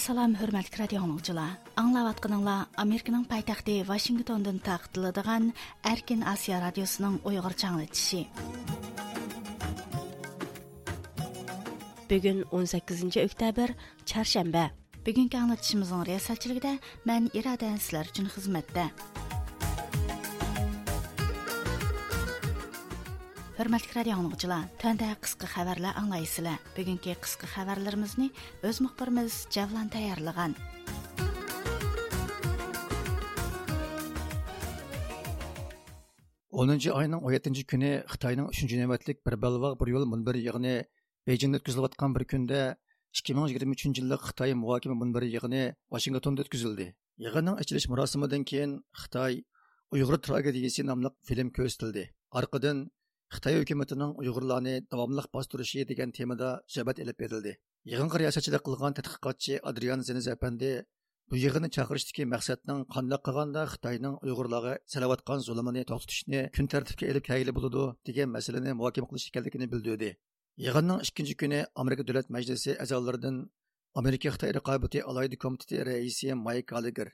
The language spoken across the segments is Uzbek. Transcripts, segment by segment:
Assalamu hörmətli radio dinləyicilər. Аңлаватқаныңлар Американың пайтақты Вашингтондан тaqdiladigan Erkin Asiya radiosuning Uyg'ur changlitishi. Bugun 18 oktyabr, çarşamba. Bugungi anglitishimizning riyosatchiligida men Iroda sizlar uchun xizmatda. Hörmətli radio dinləyicilər, təndə qısqa xəbərlər anlayısınızlar. Bugünkü qısqa xəbərlərimizni öz müxbirimiz Cavlan tayyorlagan. 10 ayning 17 kuni Xitoyning 3 navbatlik bir balvoq bir yo'l munbir yig'ini Beyjingda o'tkazilayotgan bir kunda 2023 yillik Xitoy muhokama munbiri yig'ini Washingtonda o'tkazildi. Yig'inning ochilish marosimidan keyin Xitoy Uyg'ur tragediyasi nomli film ko'rsatildi. Orqadan xitoy hukumatining uyg'urlarni davomli bostirishi degan temada suhbat ilib berildi. Yig'in riyosatchilik qilgan tadqiqotchi adrian zeniz apandi bu yig'inni chaqirishdagi maqsadning qandoq qilganda xitoyning uyg'urlarga salayotgan zulmini to'xtatishni kun tartibga ilib kayli bo'ladi degan masalani muhokama qilish ekanligini bildirdi. Yig'inning ikkinchi kuni amerika davlat majlisi a'zolaridan amerika xitoy raqobati alaydi komiteti raisi mayk galiger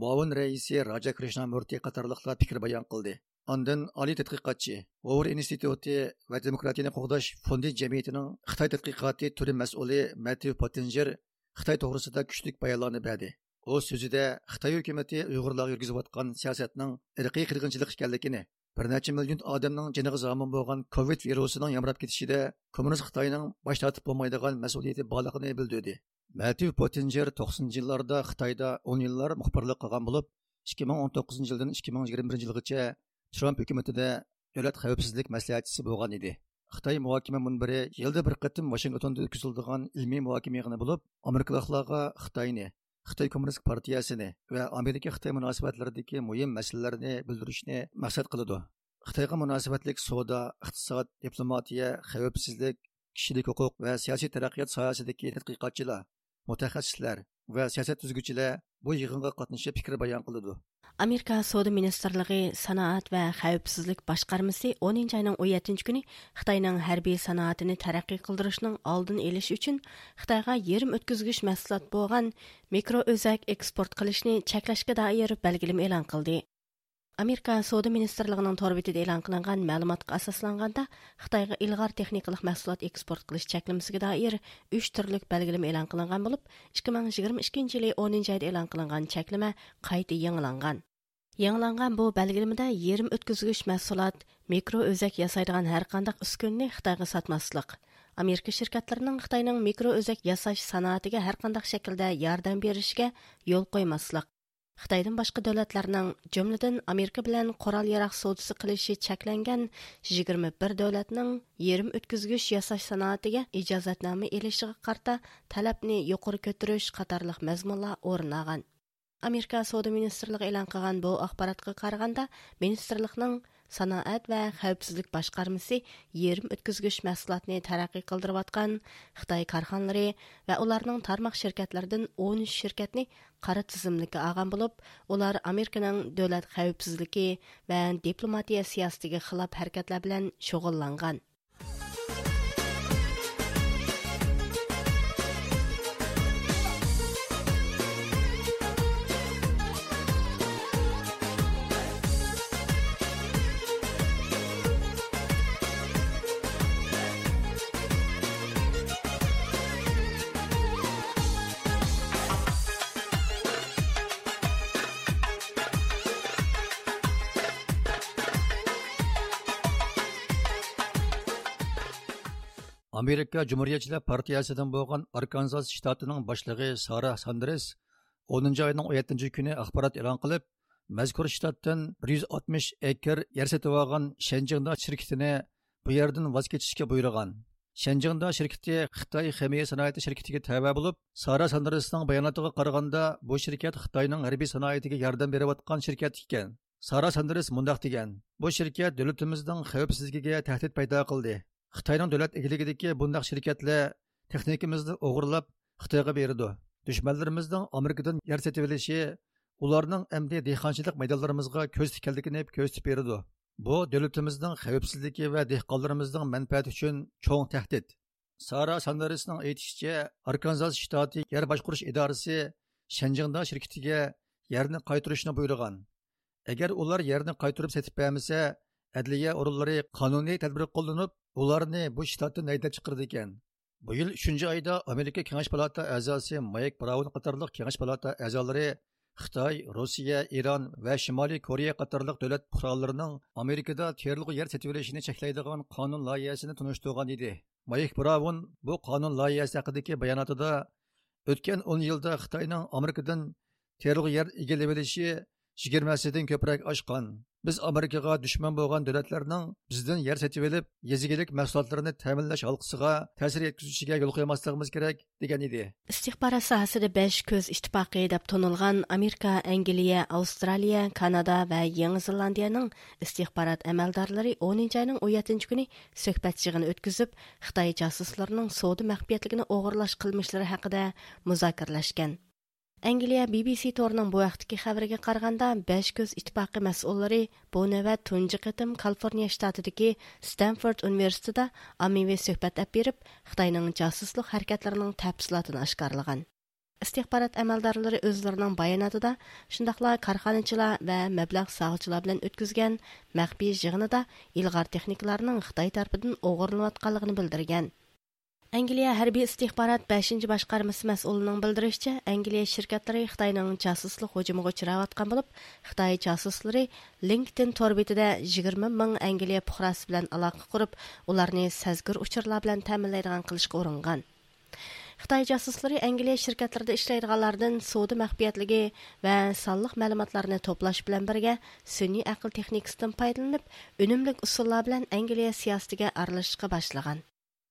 muavin raisi raja krishnamurti qatorliqlar fikr bayon qildi. Ondan oliy tadqiqotchi Hoover instituti va demokratiyani qo'g'dash fondi jamiyatining Xitoy tadqiqoti turi mas'uli Matthew Pottinger Xitoy to'g'risida kuchlik bayonlarni berdi. U so'zida Xitoy hukumati Uyg'urlarga yurgizayotgan siyosatning irqiy qirg'inchilik ekanligini, bir necha million odamning jiniga zomin bo'lgan COVID virusining yamrab ketishida kommunist Xitoyning bosh tortib bo'lmaydigan mas'uliyati borligini bildirdi. Matthew Pottinger 90 yillarda Xitoyda 10 yillar muxbirlik qilgan bo'lib, 2019 yildan 2021 yilgacha Trump hukumatida davlat xavfsizlik maslahatchisi bo'lgan edi. Xitoy muhokama munbiri yilda bir qatim Washingtonda o'tkaziladigan ilmiy muhokama yig'ini bo'lib, Amerikaliklarga Xitoyni, Xitoy Kommunist partiyasini va Amerika Xitoy munosabatlaridagi muhim masalalarni bildirishni maqsad qiladi. Xitoyga munosabatlik savdo, iqtisod, diplomatiya, xavfsizlik, kishilik huquq va siyosiy taraqqiyot sohasidagi tadqiqotchilar, mutaxassislar va siyosat tuzguvchilar bu yig'inga qatnashib fikr bayon qiladi. Америка Сауда министрлігі Санаат ва қауіпсіздік башқармасы 10 айның 17 күні Хитаенның хәрби санаатын тәрәккый кылдырышның алдын элиш үшін Хитайга ярым өткізгіш мәсәләт болған микроөзәк экспорт кылышны чәкләшкә даир белгилем элан кылды. Америка Сауда министрлігінің тор битидә элан кылынган мәгълүматка асасланганда Хитайга илгар техникалык мәсәләт экспорт кылыш чәклемесенә даир 3 төрлек белгилем элан кылынган булып, 2022 елы 10 айда елан кылынган чәклеме қайта яңаланган. Яңланған бұл бәлгілімді ерім өткізгіш мәсулат, микро-өзек ясайдыған әр қандық үскөніне Қытайғы сатмаслық. Америка шіркәтлерінің Қытайның микро-өзек ясайш санаатыға әр қандық шәкілді ярдан берішіге yol қоймаслық. Xitaydan boshqa davlatlarning, jumladan Amerika bilan qurol-yarog' savdosi qilishi cheklangan 21 davlatning yerim o'tkazgich yasash sanoatiga ijozatnoma elishiga qarta talabni yuqori ko'tarish qatorliq mazmunlar. Америка Сауда министрлігі элан қыған бұл ақпаратқы қарғанда министрлыкның санаат вә қауіпсіздік башкармасы ерім өткізгіш мәсулатны тарақи кылдырып Қытай қарханлары вә оларның тармақ шеркетлердің 13 шеркетіні қары тізімлікі аған болып, олар Американың дөләт қауіпсіздікі ва дипломатия сиястығы қылап хәрәкәтләр білән. Amerika jumuriyatchilar partiyasidan bo'lgan Arkansas shtatining boshlig'i Sara Sanders 10 oyning 17 kuni axborot e'lon qilib, mazkur shtatdan 160 ekr yer sotib olgan Shenjingda shirkitini bu yerdan voz kechishga buyurgan. shenjingda shirkiti xitoy ximiya sanoati shirkitiga təvə bo'lib Sara Sanders-ның bayonotiga qaraganda, bu shirkat xitoyning harbiy sanoatiga yordam berayotgan shirkat ekan. Sara Sanders mundoq degan: "Bu shirkat davlatimizning xavfsizligiga tahdid paydo qildi. Xitoyning davlat egiligidagi bundaq shirkatlar texnikamizni o'g'irlab Xitoyga berdi. Dushmanlarimizning Amerikadan yer setib olishi ularning amdi dehqonchilik maydonlarimizga ko'z tikkanligini ko'rsatib berdi. Bu davlatimizning xavfsizligi va dehqonlarimizning manfaati uchun cho'ng tahdid. Sara sandarisning aytishicha arkanzas shtati yer boshqarish idorasi shanjingda shirkitiga yerni qaytarishni buyurgan. Agar ular yerni qaytarib setib bermasa adliya organlari qonuniy tadbir qo'llanib ularni bu shtatdan haydab chiqardi ekan. Bu yil uchinchi oyda amerika kengash palata a'zosi mayk braun qatorliq kengash palata a'zolari xitoy rossiya eron va shimoliy koreya qatorliq davlat fuqarolarining amerikada terlg'i yer sotib olishini cheklaydigan qonun loyihasini tunishtirgan edi. Mayk braun bu qonun loyihasi haqidagi bayonotida o'tgan o'n yilda xitoyning amerikadan terlg'i yer egallab olishi yigirmasidan ko'proq oshgan. Biz amerikaga dushman bo'lgan davlatlarning bizdan yer olib yezigilik mahsulotlarini ta'minlash halqisiga ta'sir yetkazishiga yo'l qo'ymasligimiz kerak degan edi. Istixborot sohasida besh ko'z ittifoqi deb tonilgan amerika angliya avstraliya kanada va yangi zelandiyaning istixborot amaldorlari o'ninchi oyning o'n yettinchi kuni suhbat yig'ini o'tkazib xitoy josuslarining savdo maxfiyatligini o'g'irlash qilmishlari haqida muzokaralashgan Англия BBC торының бұл вакытки қабірге қарғанда 5 көз иттифакы мәсьуллары бұл нәвәт тунҗы қытым Калифорния штатыдығы Стэнфорд университеті амиве сөхбәт әп беріп, Қытайның жасыслық әркетлерінің тәпсілатын ашкарлаган. Истихбарат әмәлдарлары үзләренең да, шындақла қарханычыла ва мәбләг сагылчылар білін өткізген мәхби жығыны да техникаларның техникаларының тарафыдан тарпыдың атканлыгын білдірген. Angliya hərbi istihbarat 5-ci başqarması məsulunun bildirişçə, Angliya şirkətləri Xitayның casusluq hücumuğa uçrayotgan olub, Xitay casusları LinkedIn tor betida 20 ming Angliya fuqarosi bilan aloqa qurib, ularni sazgir uchurlar bilan ta'minlaydigan qilishga uringan. Xitoy jasuslari Angliya shirkatlarida ishlaydiganlardan savdo maxfiyatligi va sonliq ma'lumotlarni to'plash bilan birga sun'iy aql texnikasidan foydalanib, unumli usullar bilan Angliya aralashishga.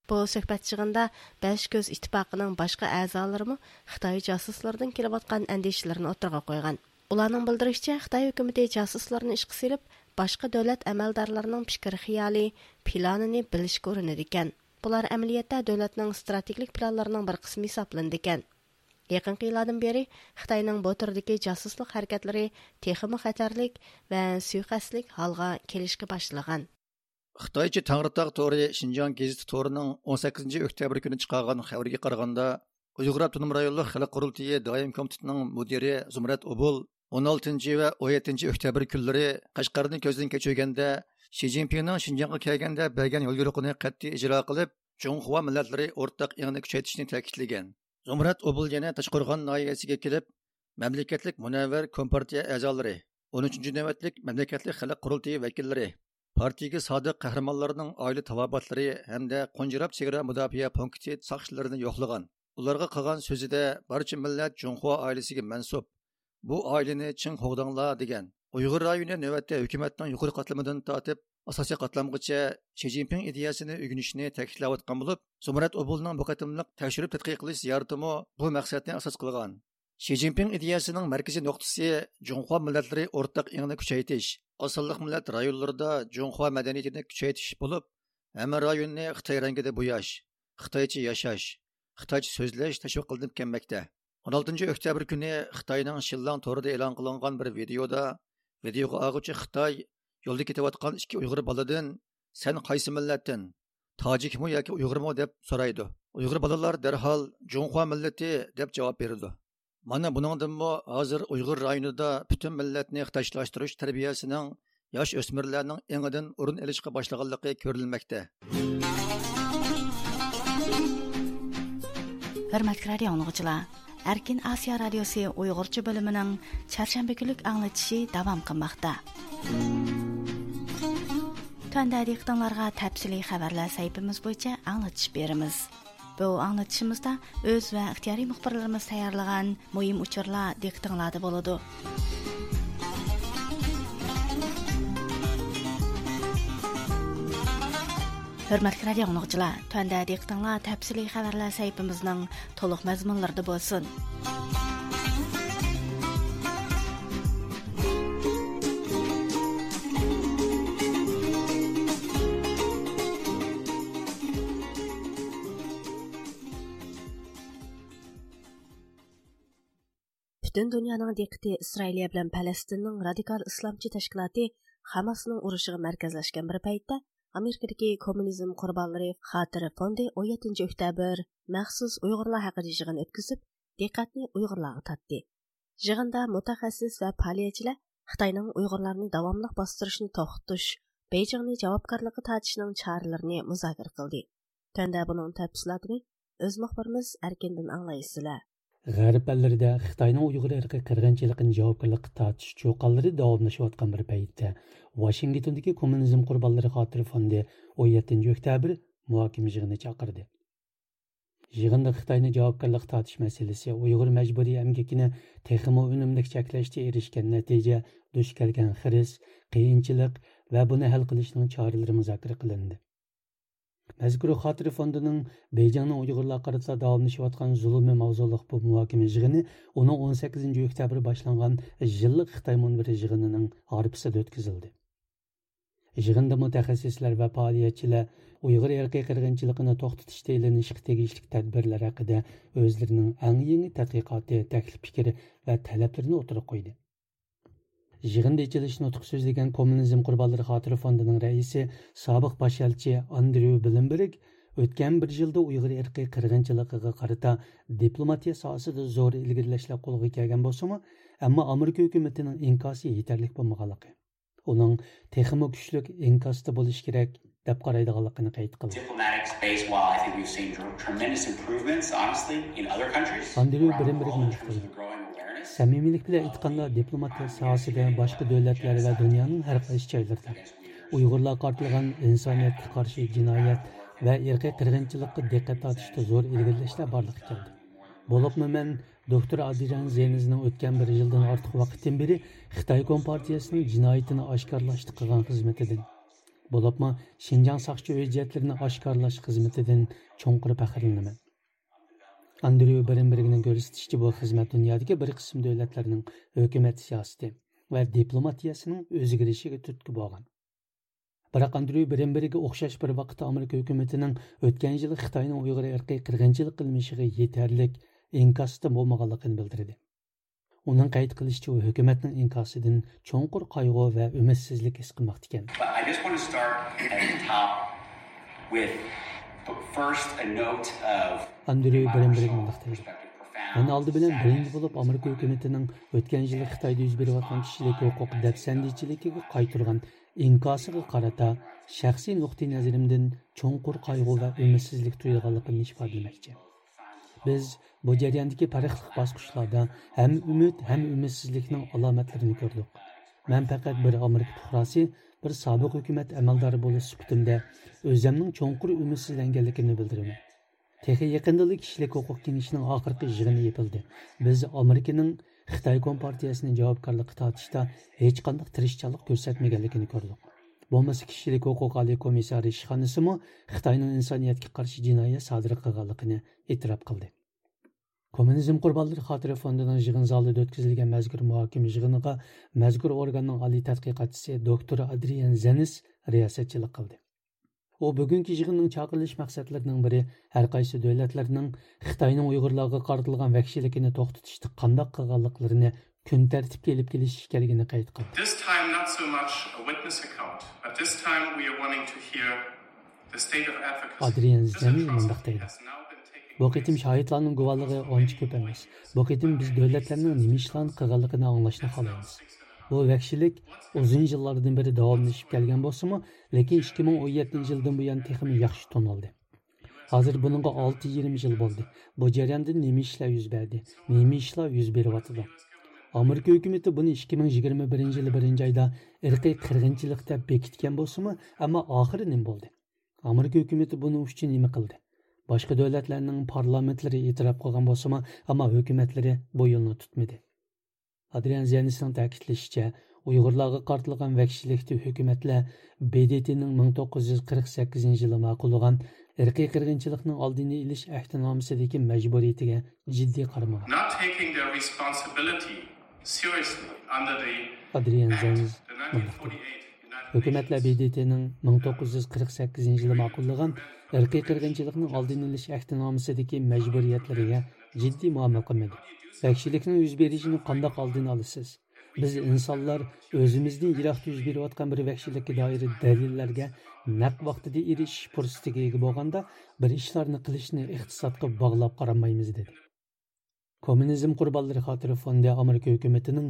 Бұл сөйбәт чығында бәш көз иттифақының башқа әзаларымы Қытай жасыслардан келіп атқан әндешілерін отырға қойған. Уларның білдірішчі Қытай үкіметі жасысларын ішқы селіп, башқа дәулет әмәлдарларының пішкір қиялы, планыны біліш көрінеді екен. Бұлар әмілиетті дәулетнің стратегілік планларының бір қысымы сапланды екен. Яқын қиладың бері Қытайның бұл түрдегі жасыслық әрекетлері техімі халға. Xitoycha tangritog' to'ri shinjon gazeti to'rining 18 oktyabr kuni chiqargan xabarga qaraganda uyg'ur avtonom rayonlik xalq qurultiyi doim komitetining mudiri zumrat obul 16 va 17 oktyabr kunlari qashqarni ko'zdan kechirganda shi zinpinning shinjonga kelganda bergan yo'lyo'riqini qat'iy ijro qilib junxua millatlari o'rtaq yangni kuchaytirishni ta'kidlagan. Zumrat obul yana tashqurg'on noyasiga kelib mamlakatlik munavvar kompartiya a'zolari 13 navbatlik mamlakatlik xalq qurultiyi vakillari partiyaga sodiq qahramonlarning oila tavobatlari hamda qo'njirab chegara mudofaa punkti soqchilarini yo'qlagan. Ularga qilgan so'zida barcha millat junxo oilasiga mansub. Bu oilani chin xo'g'danglar degan uyg'ur rayoni navbatda hukumatning yuqori qatlamidan tortib asosiy qatlamgacha shi zinpin ideyasini ugunishni ta'kidlayotgan bo'lib zumrat obulning bu qatimliq tekshirib tadqiq qilish ziyoratimi bu maqsadni asos qilgan. Shi zinpin ideyasining markaziy nuqtasi junxo millatlari o'rtaq ingni kuchaytirish osonliq millat rayonlarida junxua madaniyatini kuchaytirish bo'lib hamma rayonni Xitay rangida bo'yash Xitayçı yashash Xitayçı so'zlash tashviq qilinib kelmoqda. 16 oktyabr kuni xitoyning shillang to'rida e'lon qilingan bir videoda videoga og'uvchi xitoy yo'lda ketayotgan ikki uyg'ur boladan san qaysi millatdan tojikmi yoki uyg'urmi? deb so'raydi. Uyg'ur bolalar darhol junxua millati deb javob berdi. Mana buningdanmi hozir Uyg'ur rayonida butun millatni xitoylashtirish tarbiyasining yosh o'smirlarning engidan o'rin olishga boshlaganligi ko'rilmoqda. Hurmatli radio anglag'uchilar, Erkin osiyo radiosi Uyg'urcha bo'limining chorshanba kunlik anglatishi davom qilmoqda. Tanda diqqatinglarga tafsiliy xabarlar saytimiz bo'yicha anglatish beramiz. Bu аңлатышымызда өз вә ихтияри мұхбарларымыз тәйярлаған мойым учурла дек тыңлады болады. Hürmetli radio anlıqçılar, töndədək тәпсілі təfsili xəbərlər толық toluq болсын. bolsun. Butun дүнияның диqqəti İsrailiya bilan Palestinning radikal islomchi tashkiloti Hamasning urushiga markazlashgan bir paytda Amerikadagi kommunizm qurbonlari xotira fondi 17 oktyabr maxsus Uyg'urlar haqida yig'in o'tkazib, diqqatni Uyg'urlarga tortdi. Yig'inda mutaxassis va faoliyatchilar Xitoyning Uyg'urlarni davomli bostirishni to'xtatish, Beijingni javobgarlikka tortishning choralarini muzokara qildi. Tanda buning tafsilotini o'z muxbirimiz Erkindan anglaysizlar. G'arb ellərində xitoyning uyg'ur irqi qirg'inchiligini javobgarlikqa tortish cho'qonlari davomlashayotgan bir paytda Washingtondagi kommunizm qurbonlari xotiri fondi 17 oktyabr muhokama yig'ini chaqirdi. Yig'inda Xitoyni javobgarlikqa tortish masalasi Uyg'ur majburiy amgakini texmo unumli cheklashda erishgan natija duch kelgan xiris, qiyinchilik va buni hal qilishning choralari muzokara qilindi. Мәзкур xotira fondining Beyjingning Uyg'urlar qaratsa davomlashayotgan zulmi mavzuliq bu muhokama yig'ini uning 18 oktyabr boshlangan yillik Xitoy munbiri yig'inining g'arbisida o'tkazildi. Yig'inda mutaxassislar va faoliyatchilar Uyg'ur erkiy qirg'inchiligini to'xtatishda ilinishga tegishli tadbirlar haqida o'zlarining eng tadqiqoti, taklif fikri va talablarini o'tirib qo'ydi. Yig'inda ichilish nutq so'zlagan kommunizm qurbonlari xotira fondining raisi sobiq bosh elchi Andrew Bilimberg o'tgan bir yilda Uyg'ur irqiy qirg'inchiligiga qarata diplomatiya sohasida zo'r ilgirlashlar qo'lga kelgan bo'lsa-mu, ammo Amerika hukumatining inkosi yetarli bo'lmaganligi, uning texmo kuchli inkosda bo'lishi kerak deb qaraydiganligini qayd qildi. Andrew Bilimberg Səmimilik bilə itqanda diplomatiya sahəsidə başqa dövlətlər və dünyanın hər qaysı şəhərlərində Uyğurlar qartılğan insaniyyətə qarşı cinayət və irqi qırğınçılıqqa diqqət atışda zor ilgirləşlər barlıq gəldi. Bolubmu mən doktor Adijan Zeynizning o'tgan bir yildan ortiq vaqtdan beri Xitoy Kompartiyasining jinoyatini oshkorlashda qilgan xizmatidan bo'libmi Shinjang saqchi hujjatlarini oshkorlash xizmatidan chonqir faxrlanaman Andrew Birenbergning ko'rsatishicha bu xizmat dunyodagi bir qism davlatlarning hukumat siyosati va diplomatiyasining o'zgarishiga turtki bo'lgan. Biroq Andrew Birenbergga o'xshash bir vaqtda Amerika hukumatining o'tgan yili Xitoyning Uyg'ur irqiy qirg'inchilik qilmishiga yetarlik inkosda bo'lmaganligini bildirdi. Uning qayd qilishicha, u hukumatning inkosidan cho'nqur qayg'u va umidsizlik his qilmoqda ekan. Андрей білен бірігін мұқтайды. Мен алды білен бірінгі болып Америка үкіметінің өткен жылы Қытайда үзбері ватқан кішілік оқуқ дәпсәндейчілікігі қайтырған инкасыға қарата шәқси нұқти нәзірімден чоңқұр қайғу ва үмітсізлік тұйылғалықын ишпадылмәкче. Біз бұл жәрендегі парықлық басқышларда әм үміт, әм үмітсізлікнің аламәтлерін көрдік. Мен пәкәт бір Америка тұқрасы bir sobiq hukumat amaldori bo'lish sifatimda o'zimning cho'nqur umidsizlanganligimni bildiraman. Texi yaqindali kishilik huquq kengashining oxirgi yig'ini yepildi biz amerikaning xitoy kompartiyasini javobgarlikqa tortishda hech qanday tirishchanlik ko'rsatmaganligini ko'rdik. Bo'lmasa kishilik huquq oliy komissari ishxonasimi xitoyning insoniyatga qarshi jinoyat sodir qilganligini e'tirof qildi. Kommunizm qurbonlari xotira fondining yig'in zalida o'tkazilgan mazkur muhokama yig'iniga mazkur organning oliy tadqiqotchisi doktor Adrian Zenis riyosatchilik qildi. U bugungi yig'inning chaqirilish maqsadlarining biri har qaysi davlatlarning Xitoyning Uyg'urlarga qaratilgan vahshiyligini to'xtatishda qanday qilganliklarini kun tartibga ilib kelish ekanligini qayd qildi. This time not so much a witness account, but this time we are wanting to hear the state of advocacy. Adrian Zenis mundaq deydi. Bu qitim shohidlarning guvohligi ancha ko'p emas. Bu qitim biz davlatlarning nima ishlarni qilganligini anglashni xohlaymiz. Bu vahshiylik uzun yillardan beri davomlashib kelgan bo'lsa-mu, lekin 2017 yildan buyon texmi yaxshi tonildi. Hozir buningga 6-20 yil bo'ldi. Bu jarayonda nima ishlar yuz berdi? Nima ishlar yuz beryapti? Amerika hukumati buni 2021 yil 1 oyda irqiy qirg'inchilik deb bekitgan bo'lsa-mu, ammo oxiri nima bo'ldi? Amerika hukumati buni uchun nima qildi? Boshqa davlatlarning parlamentlari e'tirof qilgan bo'lsa ammo hukumatlari bu yo'lni tutmadi adrian ziyanisning ta'kidlashicha uyg'urlarga qartilgan vahshiylikda hukumatlar bdtning ming to'qqiz yuz qirq sakkizinchi yili ma'qullagan irqiy qirg'inchilikning oldini olish ahdinomasidagi majburiyatiga jiddiy qaramagan adrian zenz hukumatlar bdtning ming to'qqiz yuz qirq sakkizinchi yili ma'qullagan irqiy qirg'inchilikning oldini olish ahdinomasidagi majburiyatlariga jiddiy muomala qilmadi vahshiylikning yuz berishini qandoq oldini olasiz biz insonlar o'zimizni yiroqda yuz berayotgan bir vahshiylikka doir dalillarga naq vaqtida erishish fursatiga ega bo'lganda bir ishlarni qilishni iqtisodga bog'lab qaramaymiz dedi. Kommunizm qurbonlari xotiri fondi amerika hukumatining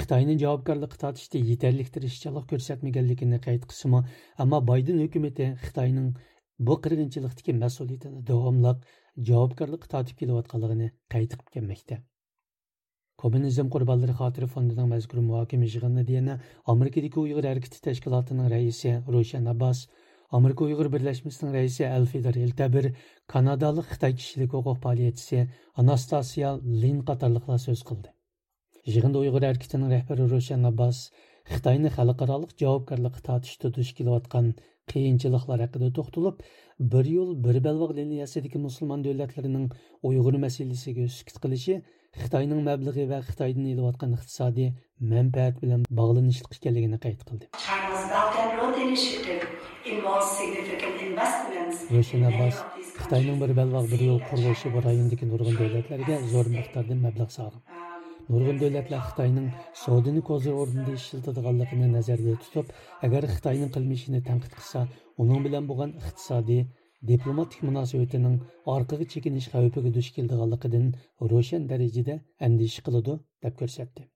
xitoyni javobgarlikqa tortishda yetarli tirishchilik ko'rsatmaganligini qayd qilsimi ammo bayden hukumati xitoyning bu qirg'inchilikdagi mas'uliyatini davomliq javobgarlikqa tortib kelayotganligini qayd qilib kelmoqda kommunizm qurbonlari xotiri fondining mazkur muhokama yig'inida yana amerikadagi uyg'ur harakati tashkilotining raisi ro'shan abbos Amerika Uyghur Бірләшмісінің рәйсі Elfidir İltabir, Канадалық Xitay kişilik hukuk paliyetçisi Анастасия Lin Қатарлықла сөз қылды. Жығында Uyghur әркетінің rehberi Roshan Abbas, Xitayni xalqaralıq javobgarlik tatishda duch kelayotgan qiyinchiliklar haqida to'xtalib, bir yo'l bir balvoq davlatlarining masalasiga qilishi xitoyning mablag'i va iqtisodiy manfaat bilan qayd qildi Русия Аббас Қытайның бір бәлвақ бір ел құрылышы бұл райондегі нұрғын дәулетлерге зор мұқтарды мәбләғ салған. Нұрғын дәулетлер Қытайның сауданы көзі орнында шылтыдығанлығыны нәзерде тұтып, әгәр Қытайның қылмышыны тәнқид қылса, оның білен болған иқтисади, дипломатик мұнасыбетінің арқығы чекініш қауіпіге дүш келдіғанлығыдың Рушен дәрежеде әндеш қылыды деп көрсетті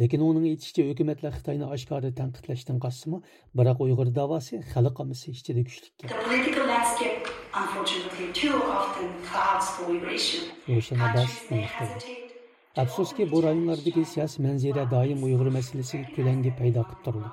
lekin uning aytishicha hukumatlar xitoyni oshkora tanqidlashdan qassimi biroq uyg'ur davosi xalq omisi ichida kuchlikka ro'shan abbos afsuski bu rayonlardagi siyosiy manzara doim uyg'ur masalasiga ko'langi paydo qilib turdi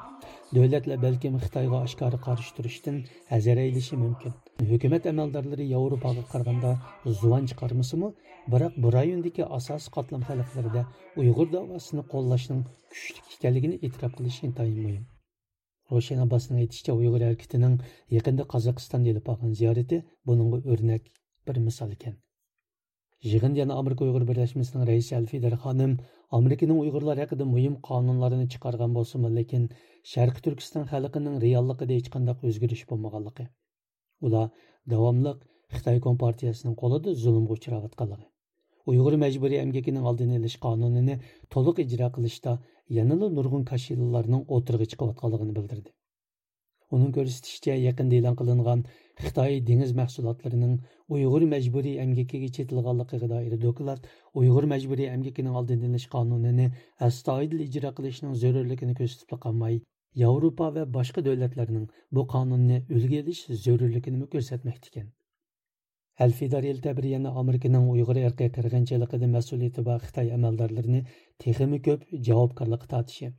davlatlar balkim xitoyga oshkora qarshi turishdan hazar aylishi mumkin hukumat amaldorlari yevropaga qaraganda zuvon chiqarmasimi biroq bu rayondagi asosiy qatlam xalqlarida uyg'ur davosini qo'llashning kuchli ekanligini e'tirof qilish intayin muhim abbosning aytishicha uyg'ur harakatining yaqinda qozog'istonda ilib olgan ziyorati buningga o'rnak bir misol ekan yig'inda yana amerika uyg'ur birlashmasining raisi alfidar xonim amerikaning uyg'urlar haqida muhim qonunlarini chiqargan bo'lsinmi lekin sharqi turkiston xalqining realligida hech qanday o'zgarish bo'lmaganligi ular davomli xitoy kompartiyasining qo'lida zulmga uchrayotganligi uyg'ur majburiy emgakining oldini olish qonunini to'liq ijro qilishda yanada nurg'un kashillarning o'tirg'i chiqayotganligini bildirdi. Uning ko'rsatishicha yaqinda e'lon qilingan xitoy dengiz mahsulotlarining uyg'ur majburiy emgakiga chetilganligiga doir doklad uyg'ur majburiy emgakining oldini olish qonunini astoydil ijro qilishning zarurligini ko'rsatib qolmay yevropa va boshqa davlatlarning bu qonunni ulga ilish zarurligini Әлфидар Елтәбір qirg'inchiligida mas'uliyati bor Xitoy amaldorlarini texmi ko'p javobgarlikka tortishi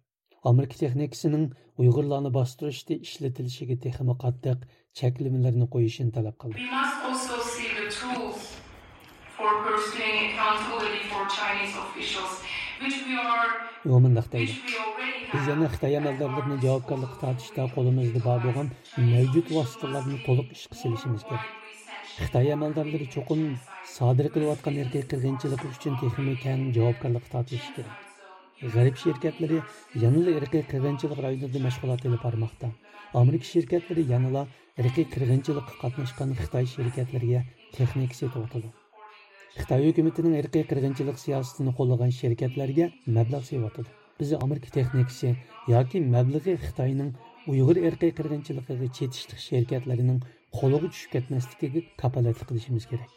Америка техникасының Uygurlarni bostirishda ishlatilishiga texmi qattiq cheklamalarni qo'yishini talab qildi. We. Biz yana Xitoy amaldorlarini javobgarlik tortishda qo'limizda bor bo'lgan mavjud vositalarni to'liq. Xitoy amaldarlari cho'qin sodir qilayotgan erkak uchun g'arib shirkatlari yanada irqiy qirg'inchilik rayonida mashg'ulot olib bormoqda amerika shirkatlari yanada irqiy qirg'inchilikqa qatnashgan xitoy shirkatlariga texnika setyotidi xitoy hukumatining irqiy qirg'inchilik siyosatini qo'llagan shirkatlarga mablag' sevyotidi biz amerika texnikasi yoki mablag'i xitoyning uyg'ur irqiy qirg'inchiligiga chetishlik shirkatlarining qo'liga tushib ketmasligiga kapolatlik qilishimiz kerak.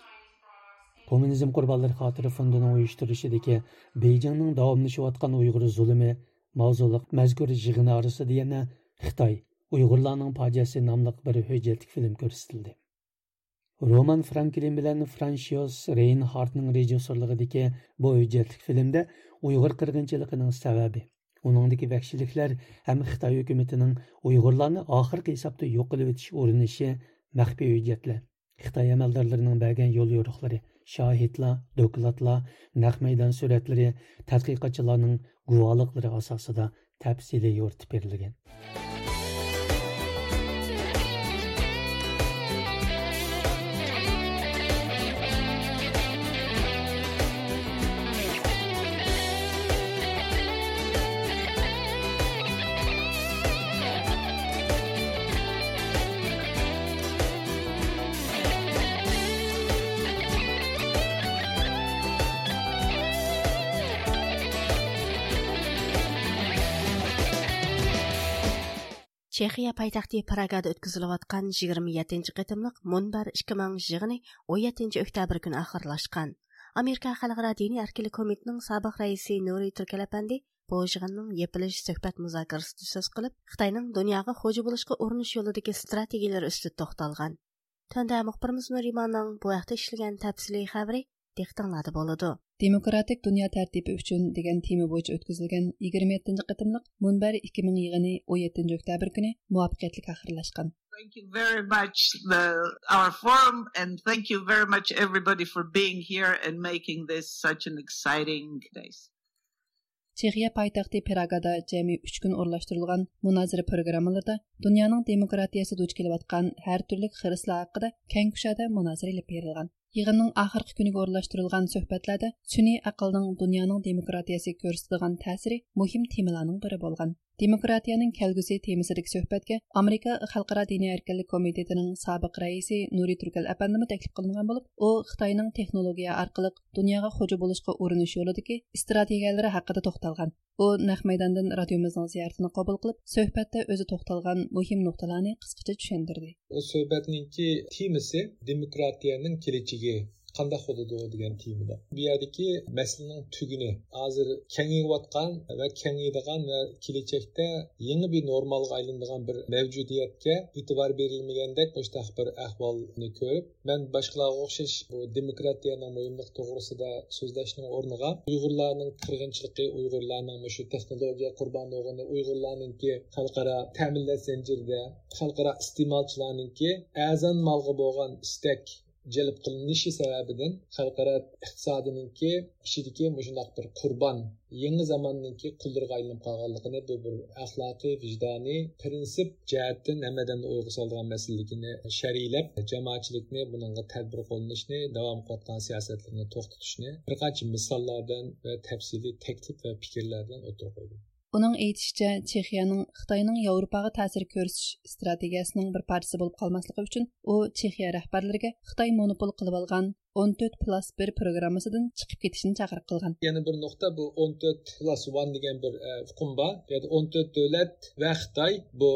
Kommunizm qurbonlari xotiri fondining uyushtirishidagi beyjingning davomlashayotgan uyg'ur zulmi mavzuliq mazkur yig'ini orasida yana xitoy uyg'urlarning fojiasi nomli bir hujjatlik film ko'rsatildi roman franklin bilan franshios reynhartning rejissyorligidagi bu hujjatlik filmda uyg'ur qirg'inchiligining sababi uningdagi vahshiyliklar ham xitoy hukumatining uyg'urlarni oxirgi hisobda yo'q qilib o'tish urinishi maxfiy hujjatlar xitoy amaldorlarining bergan yo'l yo'riqlari shohidlar dokladlar naq maydon suratlari tadqiqotchilarning guvohliklari asosida tafsiliy yo'ritib berilgan Чехия пайтақты Прагада өткізіліватқан 27-ші қытымлық мұнбар 2000 жығыны 17-ші өктәбір күн ақырлашқан. Америка Халықара дейіні Әркелі Комитінің сабық рейсі Нөрі Түркеләпәнді бұл жығынның епіліш сөкбәт мұзакырысты түсіз қылып, Қытайның дүнияға қожы болышқы орныш yolidagi стратегелер үсті тоқталған. Төнді мұқпырымыз Нұриманның бұл әқті ішілген тәпсілей қабірі diqqatinglarda bo'ladi. Demokratik Dünya Tərtibi üçün degan tema bo'yicha o'tkazilgan 27 qitimliq Munbar 2000 yig'ini 17 oktyabr kuni muvaffaqiyatli oxirlashgan. Thank you very much the, our forum and thank you very much everybody for being here and making this such an exciting day. Чехия пайтаxtı Pragada cəmi 3 gün orlaşdırılğan münazirə proqramlarında dünyanın demokratiyası duch kelayotgan hər türlü xirislar haqqında keng kuşada münazirə elib berilgan. Yığınның axırkı күнігө орынлаштырылған сөhbətlərdə süni aqlның dünyanın demokratiyası göstərdiğin təsiri mühim temalarның biri bolğan. Demokratiyaning kelgusi temasidagi suhbatga Amerika Xalqaro diniy erkinlik komitetining sobiq raisi Nuri Turkal apandimi taklif qilingan bo'lib, u Xitoyning texnologiya orqali dunyoga xo'ja bo'lishga urinish yo'lidagi strategiyalari haqida to'xtalgan. U naq maydondan radiomizning ziyoratini qabul qilib, suhbatda o'zi to'xtalgan muhim nuqtalarni qisqacha tushuntirdi. suhbatninki temasi demokratiyaning kelajagi qandaq bo'ladi degan temada bu yerdagi masalaning tuguni hozir kengayotgan va kengaydigan va kelajakda yangi bir normalga aylanadigan bir mavjudiyatga e'tibor berilmagandek mushtaq bir ahvolni ko'rib man boshqalarga o'xshash bu demokratiyaning muhimligi to'g'risida so'zlashning o'rniga uyg'urlarning qirg'inchiligi uyg'urlarning shu texnologiya qurbonlig'ini uyg'urlarninki xalqaro ta'minlash zanjirida xalqaro iste'molchilarninki azon molga bo'lgan istak jalb qilinishi sababidan xalqaro iqtisodiniki ichidagi shundoq bir qurbon yangi zamonniki quldirga aylanib qolganligini bu bir axloqiy vijdoniy prinsip jihatdan hammadan o'yga solgan masalaligini shariylab jamoatchilikni bunga tadbir qo'llanishni davom qilayotgan siyosatlarni to'xtatishni bir qancha misollardan va tafsiliy taklif va fikrlardan o'tirib qo'ydi uning aytishicha, Чехияның Xitoyning Yevropaga ta'sir ko'rsatish strategiyasining bir parchasi bo'lib qolmasligi uchun u Chexiya rahbarlariga Xitoy monopol qilib olgan 14 plus 1 programmasidan chiqib ketishni chaqiriq qilgan. Yana bir nuqta bu 14 plus 1 degan bir e, hukm bor. Yani 14 davlat va Xitoy bu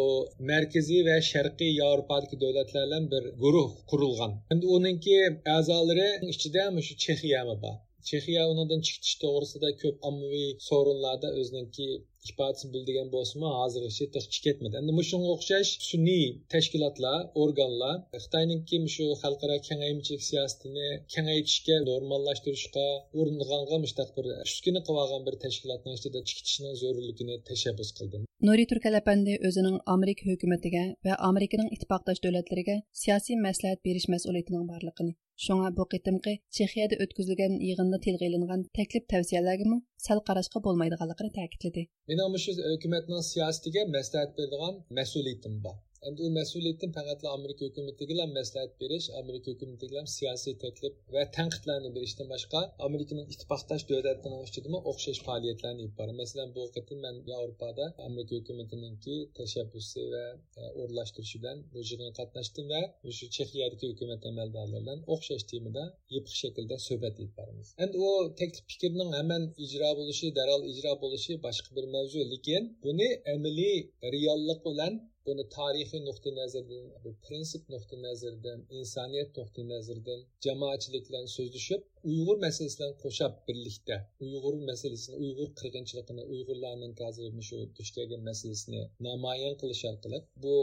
markaziy va sharqiy Yevropadagi davlatlar bilan bir guruh qurilgan. Endi uningki a'zolari ichida shu Chexiya bor. Chexiya undan chiqish to'g'risida ko'p ommaviy so'rinlarda o'ziniki ifodasini bildigan bo'lsinmi hozirgacha chiqib ketmadi. Endi shunga o'xshash sun'iy tashkilotlar organlar xitoyninki shu xalqaro kengaymichilik siyosatini kengaytishga normallashtirishga uringanga mushtaq bir uskuna qilib olgan bir tashkilotning ichida chiqitishni zo'rligini tashabbus qildim. Nuri turkalapandi o'zining amerika hukumatiga va amerikaning ittifoqdosh davlatlariga siyosiy maslahat berish mas'uliyatining borligini Шуңа бу кытымкы Чехияда өткізілген йыгында тилгә алынган тәклиф тәвсияләргә сәл карашка булмайдыганлыгын тәэкидледи. Менә мошы хөкүмәтнең сиясәтигә мәслихәт бирдиган мәс'улиятым бар. Endi u mas'uliyatdan faqat amerika hukumatiga maslahat berish amerika hukumatiga siyosiy taklif va tanqidlarni berishdan boshqa amerikaning ittifoqdosh davlatlarining ichidami o'xshash faoliyatlarni olib boradi masalan bu qatim man yevropada amerika hukumatiningki tashabbusi va e, o'rlashtirishi bilan bu yig'inga qatnashdim va shu chexiyadagi hukumat amaldorlari bilan o'xshash temada yepiq shaklda suhbat olib boramiz endi u taklif fikrning hemen ijro bo'lishi darhol ijro bo'lishi boshqa bir mavzu lekin buni amaliy reallik bilan buni tarixiy nuqtai nazardan prinsip nuqtai nazaridan insoniyat nuqtai nazaridan jamoatchilik bilan so'zlashib uyg'ur masalasi bilan qo'shab birlikda uyg'ur masalasini uyg'ur qirg'inchiligini uyg'urlarning hozir shu duch kelgan masalasini namoyon qilish orqali bu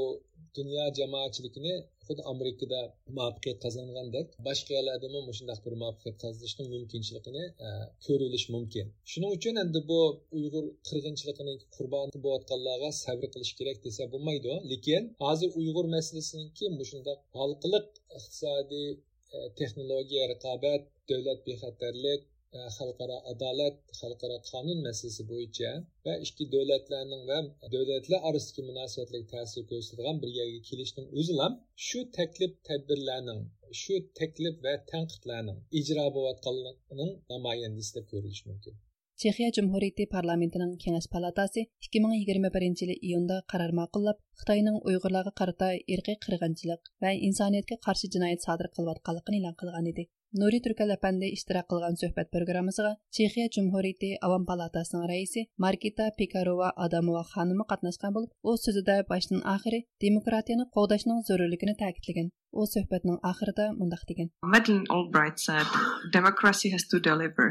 dunyo jamoatchiligini xuddi amerikada muvaffaqiyat qozongandek boshqa yerlardami shundoq bir muvaffaqiyat qozonishni mumkinchiligini e, ko'rilishi mumkin. Shuning uchun endi bu uyg'ur qirg'inchiligining qurboni bo'layotganlarga sabr qilish kerak desa bo'lmaydi lekin hozir uyg'ur masalasiniki shundoq xalqliq iqtisodiy e, texnologiya raqobat davlat bexatarlik E, xalqaro adolat xalqaro qonun masalasi bo'yicha va ikki davlatlarning va davlatlar orasidagi munosabatlarga ta'sir ko'rsatadigan bir yerga kelishning o'zi ham shu taklif tadbirlarning shu taklif va tanqidlarning ijro bo'layotganligining namoyandasi deb ko'rilishi mumkin chexiya jumhuriyati parlamentining kengash palatasi 2021 yili iyunda qaror ma'qullab Xitoyning Uyg'urlarga qarata irqiy qirg'inchilik va insoniyatga qarshi jinoyat sodir qilayotganligini e'lon qilgan edi. Nuri Türkələpəndə iştirak qılğan söhbət proqramımızға Çexiya Cumhuriyyəti Avam Palatasının rəisi Markita Pekarova Adamova xanımı qatnaşqan olub, o sözüdə başdan axırı demokratiyanı qoğdaşının zərurlüyünü təkidləyən. O söhbətinin axırında mündəq degan. Madeleine Albright said, democracy has to deliver.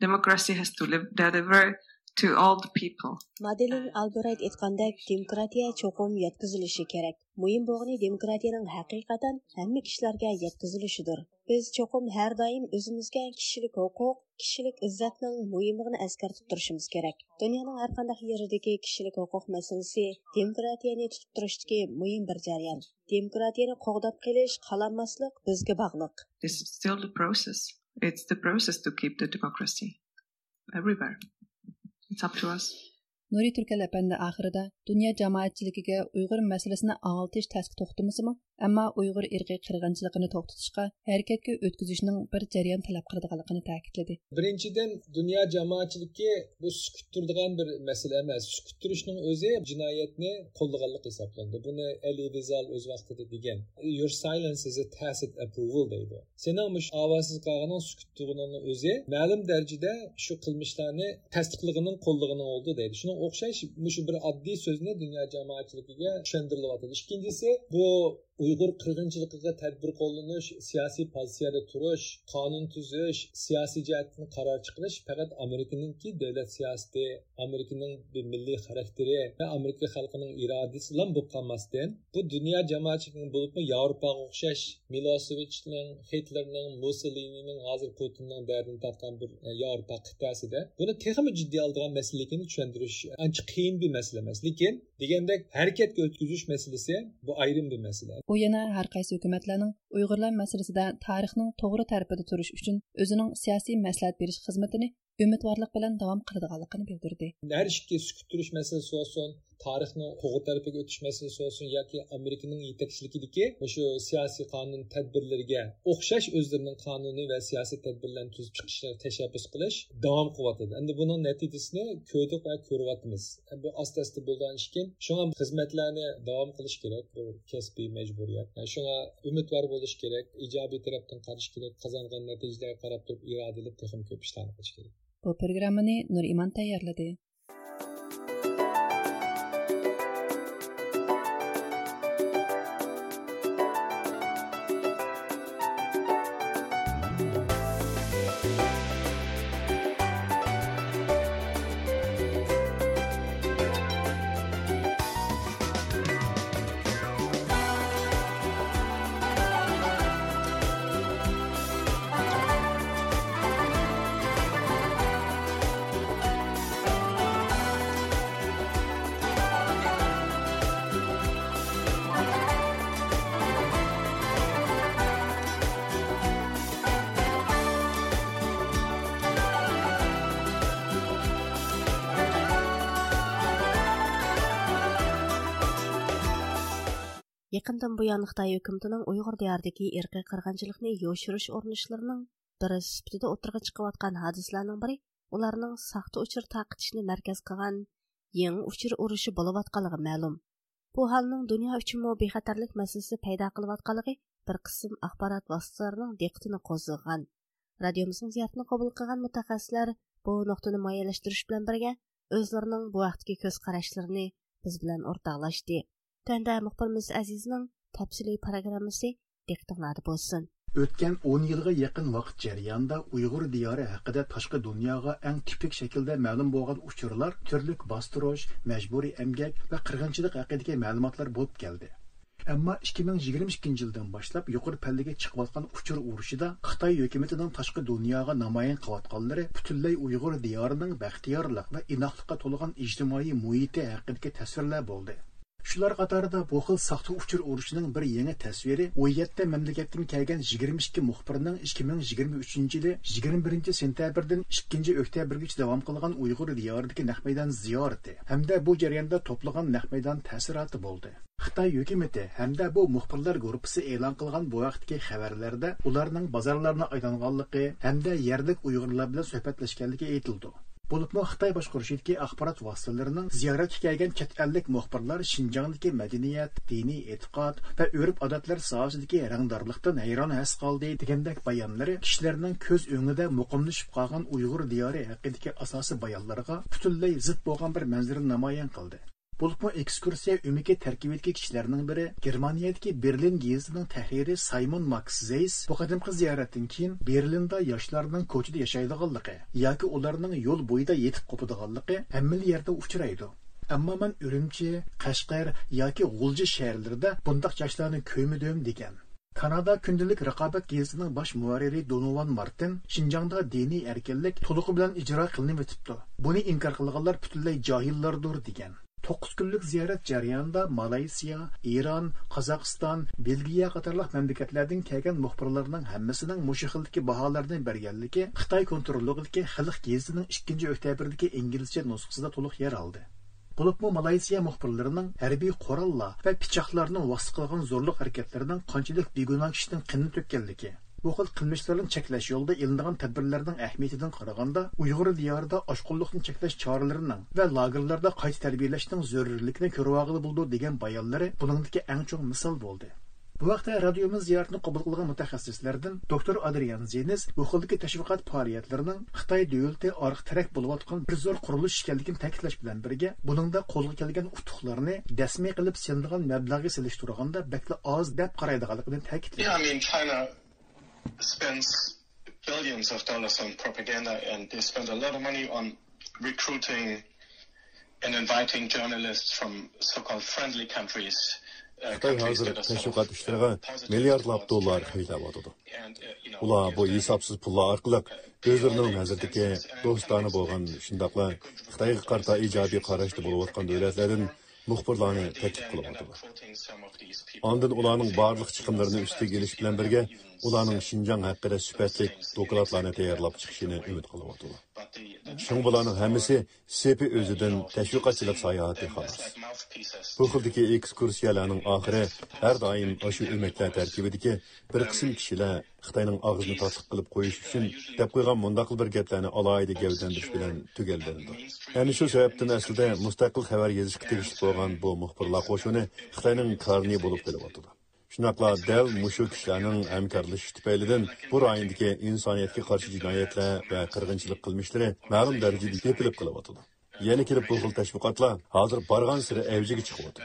Democracy has to live, deliver to all the people. Madeline Albright aytgandek demokratiya cho'qim yetkazilishi kerak. Muhim bo'lgani demokratiyaning haqiqatan hamma kishilarga yetkazilishidir Biz cho'qim har doim o'zimizga kishilik huquq, kishilik izzatning muhimligini eskartib turishimiz kerak. Dunyoning har qanday yeridagi kishilik huquq masalasi demokratiyani tutib turishdagi muhim bir jarayon. Demokratiyani qo'g'dab qilish, qalanmaslik bizga bog'liq. This is still the process. It's the process to keep the democracy everywhere. It's up to us. Nuri Türkel әпәнді ақырыда dünya jamoatchiligiga Uyg'ur masalasini ağaltış təsqi toxtumusimi, ammo Uyg'ur irqiy qirg'inchiligini to'xtatishga harakatga o'tkazishning bir jarayon talab qiladiganligini ta'kidladi. Birinchidan dunyo jamoatchiligi bu sukut turadigan bir masala emas. Sukut turishning o'zi jinoyatni qo'llaganlik hisoblanadi. Buni Ali Vizal o'z vaqtida degan. Your silence is a tacit approval deydi. Sening mush ovozsiz qolganing sukut turganning o'zi ma'lum darajada shu qilmishlarni tasdiqligining qo'llig'ining oldi deydi. shunga o'xshash mushu bir oddiy so'zni dunyo jamoatchiligiga tushuntirilyapti ikkinchisi bu uyg'ur qirg'inchiligiga tadbir qo'llanish siyosiy pozitsiyada turish qonun tuzish siyosiy jihatdan qaror chiqarish faqat amerikaningki davlat siyosati amerikaning milliy xarakteri va amerika xalqining irodasi bilan bo'lib qolmasdan bu dunyo jamoatchiligi bo'libmi yevropaga o'xshash milosevichning hitlerning mussolinining hozir putinning dardini tortgan bir e, yevropa qit'asida buni texmi jiddiy oldigan masalaligini tushuntirish ancha qiyin bir masala emas. Lekin degandek harakatga o'tkazish masalasi bu ayrim bir masala. U yana har qaysi hukumatlarning uyg'urlar masalasida tarixning to'g'ri tarafida turish uchun o'zining siyosiy maslahat berish xizmatini umidvorlik bilan davom qiladiganligini bildirdi. Har ikki sukut turish masalasi bo'lsin tarixni to'g'ri tarafiga o'tish masalasi bo'lsin yoki amerikaning yetakchiligidagi shu siyosiy qonun tadbirlariga o'xshash o'zlarining qonuniy va siyosiy tadbirlarni tuzib chiqishni tashabbus qilish davom qilyotadi endi buning natijasini ko'rdik va ko'ryapmiz. Bu asta asta bo'lgan ishkin shunga xizmatlarni davom qilish kerak bu kasbiy majburiyat. Shunga umidvor bo'lish kerak ijobiy tarafdan qarash kerak qozongan natijalarga qarab turib irodali texim ko'p ishlarni qilish kerak. Bu programmani nur iman tayyorladi. Якындан буян Хытай хөкүмәтенең uyg'ur diyordagi ирқи кыргынчылыкны yoshirish урынышларының biri сипатida o'tirg'a chiqayotgan hadislarning biri ularning saxta uchur taqitishni markaz qilgan yangi uchur urushi bo'layotganligi ma'lum. Bu holning dunyo uchun bexatarlik masalasi paydo qilayotganligi bir qism axborot vositalarining diqqatini qo'zg'agan. Radiomizning ziyoratini qabul qilgan mutaxassislar bu nuqtani moyalashtirish bilan birga o'zlarining bu vaqtgi ko'z qarashlarini biz bilan o'rtoqlashdi. Тәндә мұхбirimiz Әзизнең тәфсилий программасы диктыңлады болсын. Өткен 10 yilga yaqin vaqt jarayonida Uyg'ur diyori haqida tashqi dunyoga eng tipik shaklda ma'lum bo'lgan uchurlar turlik bostirish, majburiy emgak va qirg'inchilik haqidagi ma'lumotlar bo'lib keldi. Ammo 2022 yildan boshlab yuqori pallaga chiqayotgan uchur urushida Xitoy hukumatining tashqi dunyoga namoyon qilayotganlari butunlay Uyg'ur diyorining baxtiyorlik va inoqlikqa to'lgan ijtimoiy muhiti haqidagi tasvirlar bo'ldi. Шулар қатарында бұл қыл сақты ұшыр ұрышының бір еңі тәсвері 17 мемлекеттен келген 22 мұхбірінің 2023 жылы 21 сентябрьден 2 октябрге давам қылған ұйғыр диярдығы нақ майдан. Әмді бұл жарияңда топлыған нақ майдан тәсіраты болды. Xitay hökuməti həm də bu müxbirlər qrupusu elan qılğan bu vaxtki xəbərlərdə onların bazarlarına aylanğanlığı həm də yerlik söhbətləşkənliyi aytıldı. Bo'libmi Xitoy boshqarishidagi axborot vositalarining ziyoratga kelgan chet ellik muxbirlar Shinjongdagi madaniyat, diniy e'tiqod va urf-odatlar sohasidagi rangdorlikdan hayron has qoldi degandek bayonlari kishilarning ko'z o'ngida muqimlashib qolgan Uyg'ur diyori haqidagi asosiy bayonlarga butunlay zid bo'lgan bir manzara namoyon qildi. Bulupmu ekskursiya ümiki tərkibidəki kişilərinin biri Germaniyadakı Berlin gezisining tahriri Simon Max Zeiss bu qadimki ziyoratdan keyin Berlinda yoshlarning ko'chada yashaydiganligi yoki ularning yo'l bo'yida yetib qopadiganligi hamma yerda uchraydi. Ammo men Urumchi, Qashqar yoki G'ulji shaharlarida bundaq yoshlarni ko'midim degan. Kanada kundalik raqobat gezitining baş muharriri Donovan Martin Shinjongda dini erkinlik to'liq bilan icra qilinib o'tibdi. Buni inkar qilganlar butunlay johillardir degan. 9 kunlik ziyorat jarayonida Malayziya, Iran, Qozog'iston, Belgiya qatorliq mamlakatlardan kelgan muxbirlarning hammasining mushu xildagi baholarni berganligi Xitoy kontrolligidagi Xalq gezitining 2 oktyabrdagi inglizcha nusxasida to'liq yer oldi. Bulupmu Malayziya muxbirlarining harbiy qurollar va pichoqlarning vosita qilgan zo'rliq harakatlarining qanchalik begunoh kishining qinni to'kkanligi bu xil qilmishlarni cheklash yo'lida ilinadigan tadbirlarning ahamiyatidan qaraganda uyg'ur diyorida oshqunlikni cheklash choralarining va lagerlarda qayta tarbiyalashning zarurligini ko'rvag'ili bo'ldi degan bayonlari buningdagi eng chong misol bo'ldi. Bu vaqtda radiomiz ziyoratni qabul qilgan mutaxassislardan doktor adrian zenis bu xildagi tashviqot faoliyatlarining xitoy davlati oriq tarak bo'layotgan bir zo'r qurilish ekanligini ta'kidlash bilan birga buningda qo'lga kelgan utuqlarni dasmiy qilib sendigan mablag'i silishtirganda bakla oz deb qaraydiganligini ta'kidladi. spends billions of dollars on propaganda and they spend a lot of money on recruiting and inviting journalists from so-called friendly countries Xitay hazır təşviqat işlərə milyardlab dollar xeydavadıdı. Ular bu hesabsız pulla arqılıq özlərinin hazırdakı dostanı bolğan şundaqla Xitayğa qarta ijobiy qarashda bolub atqan dövlətlərin muxbirlərini təklif qılıb Ondan ularning barlıq chiqimlarini üstə geliş bilan birgə ularning Şinjan haqida sifatli dokladlarni tayyorlab chiqishini umid qilyaptilar. Шуң bularning hammasi sepi o'zidan tashviqotchilik sayohati xolos. Bu xildagi ekskursiyalarning oxiri har doim shu umidlar tarkibidagi bir qism kishilar Xitoyning og'zini totiq qilib qo'yish uchun deb qo'ygan mundaq bir gaplarni alohida gavdandirish bilan tugallandi. Ya'ni shu sababdan aslida mustaqil xabar yozishga tegishli bo'lgan bu muxbirlar qo'shini Xitoyning karni bo'lib qelyapti. Şunaqla dəv muşu kişilərin əmkarlışı tüpəylidin bu rayındakı insaniyyətki qarşı cinayətlər və qırğınçılıq qılmışları məlum dərəcədə yepilib qılıb atıldı. Yeni kirib bu xil təşviqatlar hazır barğan sırı evciga chiqib.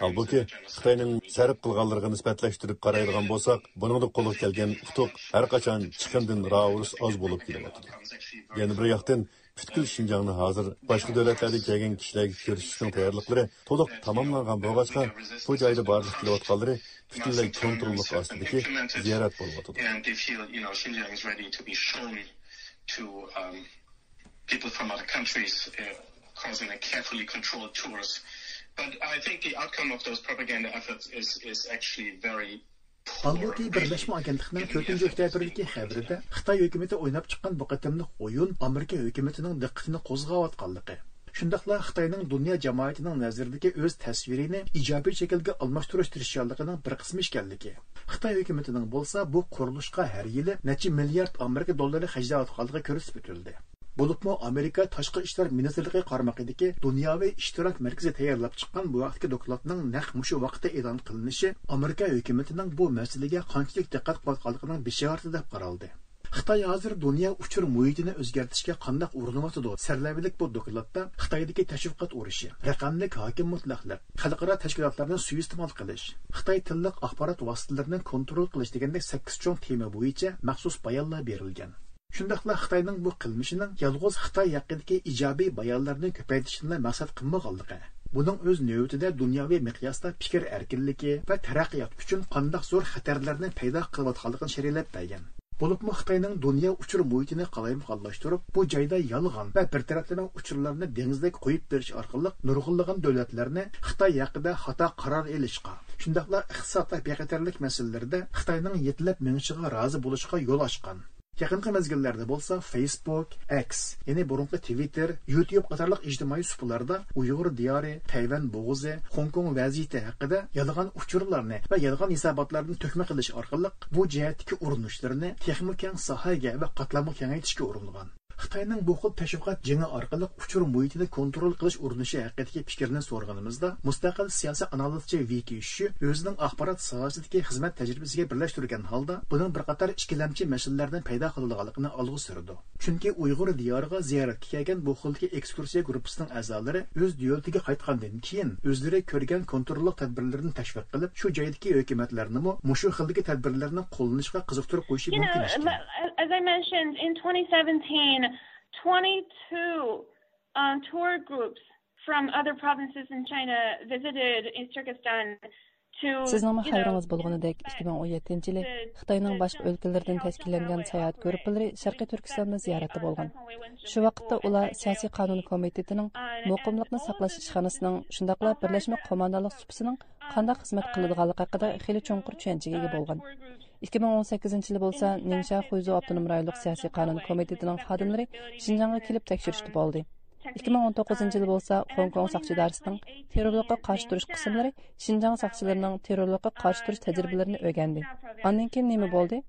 Halbuki Xitoyning sarf qilganlariga nisbatlashtirib qaraydigan bo'lsak, buning da qo'lga kelgan utuq har qachon chiqindan raus oz bo'lib kelyapti. Butkul Şinjanni hozir boshqa davlatlardan kelgan kishilarga ko'rsatishning tayyorliklari to'liq tamomlangan bo'lg'achqa bu joyda borlik kelayotganlari butunlay kontrollik ostidagi ziyorat bo'lyotidi people from other countries uh, causing a carefully controlled tours. But I think the outcome of those propaganda efforts is, is actually very Halbuki Birleşme Agentliğinin 4. oktyabrdagi xabarida Xitoy hukumati o'ynab chiqqan bu qatimliq o'yin Amerika hukumatining diqqatini qo'zg'ayotganligi. Shundaqla Xitoyning dunyo jamoatining nazaridagi o'z tasvirini ijobiy shaklga almashtirish tirishchanligining bir qismi ekanligi. Xitoy hukumatining bo'lsa bu qurilishga har yili necha milliard Amerika dollari xarjlayotganligi ko'rsatib o'tildi. Bo'libmi Amerika Tashqi ishlar ministrligi qarmog'idagi dunyoviy ishtirok markazi tayyorlab chiqqan bu vaqtgi dokladning naq mushu vaqtda e'lon qilinishi Amerika hukumatining bu masalaga qanchalik diqqat qilayotganligining bishorati deb qaraldi. Xitoy hozir dunyo uchur muhitini o'zgartirishga qandoq urinyotidi? sarlavilik bu dokladda Xitoydagi tashviqot urushi, raqamlik hokim mutlaqlik, xalqaro tashkilotlarni suiiste'mol qilish, Xitoy tilliq axborot vositalarini kontrol qilish degandek 8 cho'ng tema bo'yicha maxsus bayonlar berilgan. Shundaqla Xitoyning bu qilmishining yolg'iz Xitoy haqidagi ijobiy bayonlarni ko'paytirishni maqsad qilmaganligi. Buning o'z navbatida dunyoviy miqyosda fikr erkinligi va taraqqiyot uchun qandoq zo'r xatarlarni paydo qilayotganligini sharhlab bergan. Bo'libmi Xitoyning dunyo uchur muhitini qalayimqonlashtirib, bu joyda yolg'on va bir taraflama uchurlarni dengizdek qo'yib berish orqali nurg'unlagan davlatlarni Xitoy haqida xato qaror elishga, shundoqla iqtisodda bexatarlik masalalarida Xitoyning yetlab mingishiga rozi bo'lishga yo'l ochgan. Yaqinqi mezgillarda bo'lsa Facebook, X, ya'ni burunqi Twitter, YouTube qatorliq ijtimoiy supularda Uyg'ur diyori, Tayvan bo'g'izi Hong Kong vaziyati haqida yolg'on uchurlarni va yolg'on hisobotlarni to'kma qilish orqali bu jihatdagi urinishlarni texnik sohaga va qatlamga kengaytirishga uringan. Xitoyning bu xil tashviqot jingi orqali uchur muhitini kontrol qilish urinishi haqidagi fikrini so'rganimizda mustaqil siyosiy analizchi viki shu o'zining axborot sohasidagi xizmat tajribasiga birlashtirgan holda buning bir qator ikkilamchi masalalardan paydo qiladiganligini olg'a surdi. Chunki uyg'ur diyoriga ziyoratga kelgan bu xildagi ekskursiya gruppasining a'zolari o'z diyolatiga qaytgandan keyin o'zlari ko'rgan kontrollik tadbirlarini tashviq qilib shu joydagi hukumatlarni mushu xildagi tadbirlarni qo'llanishga qiziqtirib qo'yishi mumkin as I mentioned, in 2017, 22 um, tour groups from other provinces in China visited in Kyrgyzstan Сез нама 2017 жылы Хытайның башка өлкілерден тәшкилләнгән саяхат көріпілері Шәрқи Түркистанны зияраты болған. Шу вакытта улар Саясий канун комитетінің мөкимлекне саклаш ишханасының, шундыйлар Берләшмә командалык супсының кандай қызмет болған. Tushunchaga ega bo'lgan. 2018 yili bo'lsa Ningsha xuzu avtonom rayonlik siyosiy qonun komitetining xodimlari shinjongga kelib tekshirishdi bo'ldi. 2019 yılı bo'lsa Hong Kong soqchi idorasining terrorlikqa qarshi turish qismlari Xinjiang soqchilarining terrorlikqa qarshi turish tajribalarini o'rgandi. Ondan keyin nima bo'ldi?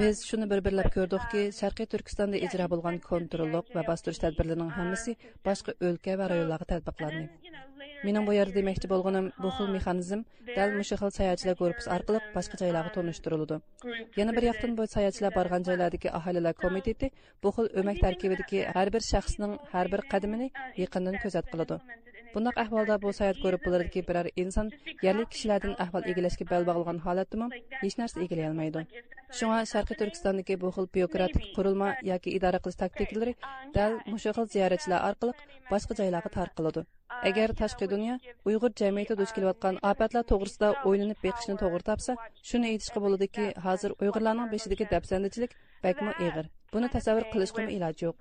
Biz shuni bir-birlab ko'rdikki, Sharqiy Turkistonda ijro bo'lgan kontrollik va bostirish tadbirlarining hammasi boshqa o'lka va rayonlarga tatbiqlandi. Mening bu yerda demoqchi bo'lganim bu xil mexanizm dal mushu xil sayohatchilar guruhi orqali boshqa joylarga tonishtiriladi. Yana bir yoqdan bu sayohatchilar borgan joylardagi aholilar komiteti bu xil o'mak tarkibidagi har bir shaxsning qadimini yaqindan ko'zat qiladi. Bundaq ahvolda bu sayohat guruhlaridagi biror inson yerli kishilardan ahvol egilashga bel bog'lagan holatda hech narsa egilay olmaydi. Шуңа Шарқи Түркістандагы бу xil бюрократик курулма yoki идара qilish тактикалары dal mushu xil ziyoratchilar orqali boshqa joylarga tarqaladi. Agar tashqi dunyo Uyg'ur jamiyati duch kelayotgan аткан афатлар o'ylanib beqishni to'g'ri topsa, shuni aytishga bo'ladiki, hozir Uyg'urlarning beshidagi dabsandichilik бешидәге ig'ir. Buni tasavvur qilishga тасаввур yo'q.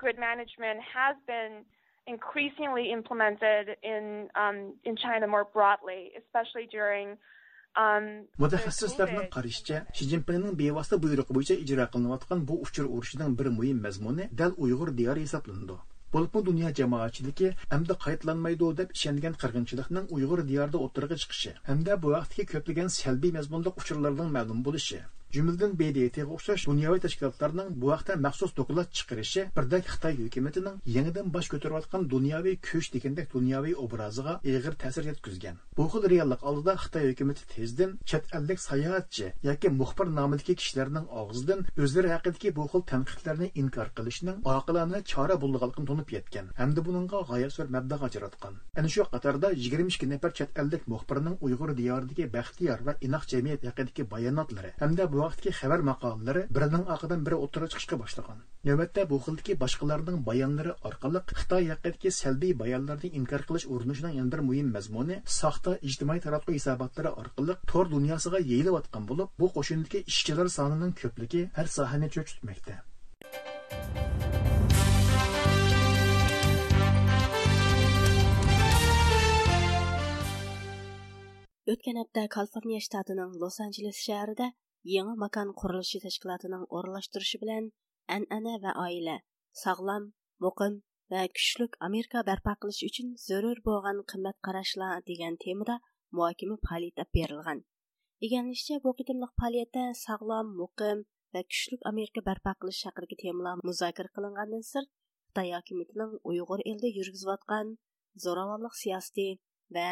Increasingly implemented in um, in China more broadly, especially during mutaxassislarning qarashicha shi zinpinning bevosita buyrug'i bo'yicha ijro qilinayotgan bu uchur urushining bir muhim mazmuni dal uyg'ur diyori hisoblanadi bo'libmi dunyo jamoatchiligi hamda qaytlanmaydi deb ishongan qirg'inchilikning uyg'ur diyorida o'tirg'i chiqishi hamda bu vaqtga ko'plagan salbiy mazmunli uchurlarning ma'lum bo'lishi jumladan bdtga o'xshash dunyoviy tashkilotlarning bu haqda maxsus doklad chiqarishi birdek xitoy hukumatining yangidan bosh ko'tarayotgan dunyoviy kuch degandek dunyoviy obraziga ig'ir ta'sir yetkazgan. Bu xil reallik oldida xitoy hukumati tezdan chet ellik sayohatchi yoki muxbir nomidagi kishilarning og'zidan o'zlari haqidagi bu xil tanqidlarni inkor qilishning oqilona chora bo'lganligini tunib yetgan hamda buningga g'oyat zo'r mabdag' ajratgan. Ana shu qatorda yigirma ikki nafar chet ellik muxbirning uyg'ur diyoridagi baxtiyor va inoq jamiyat haqidagi bayonotlari hamda bu vaqtki xabar maqolalari birining orqadan biri o'tira chiqishga boshlagan. Navbatda bu xildagi boshqalarning bayonlari orqali xitoy haqidagi salbiy bayonlarni inkor qilish urinishining yana bir muhim mazmuni soxta ijtimoiy taratquv hisobotlari orqali tor dunyosiga yeyilayotgan bo'lib bu qo'shindagi ishchilar sonining ko'pligi har sohani cho'chitmoqda o'tgan hafta kaliforniya shtatining los anjeles shahrida yangi makan qurilishi tashkilotining o'rinlashtirishi bilan an'ana va oila sog'lom muqim va kuchlik amerika barpo qilish uchun zarur bo'lgan qimmat qarashlar degan temada muhokama faoliyati berilgan. Eganlishicha bu qitimliq faoliyatda sog'lom muqim va kuchlik amerika barpo qilish haqidagi temalar muzokara qilingandan sirt xitoy hokimiyatining uyg'ur elida yurgizayotgan zo'ravonlik siyosati va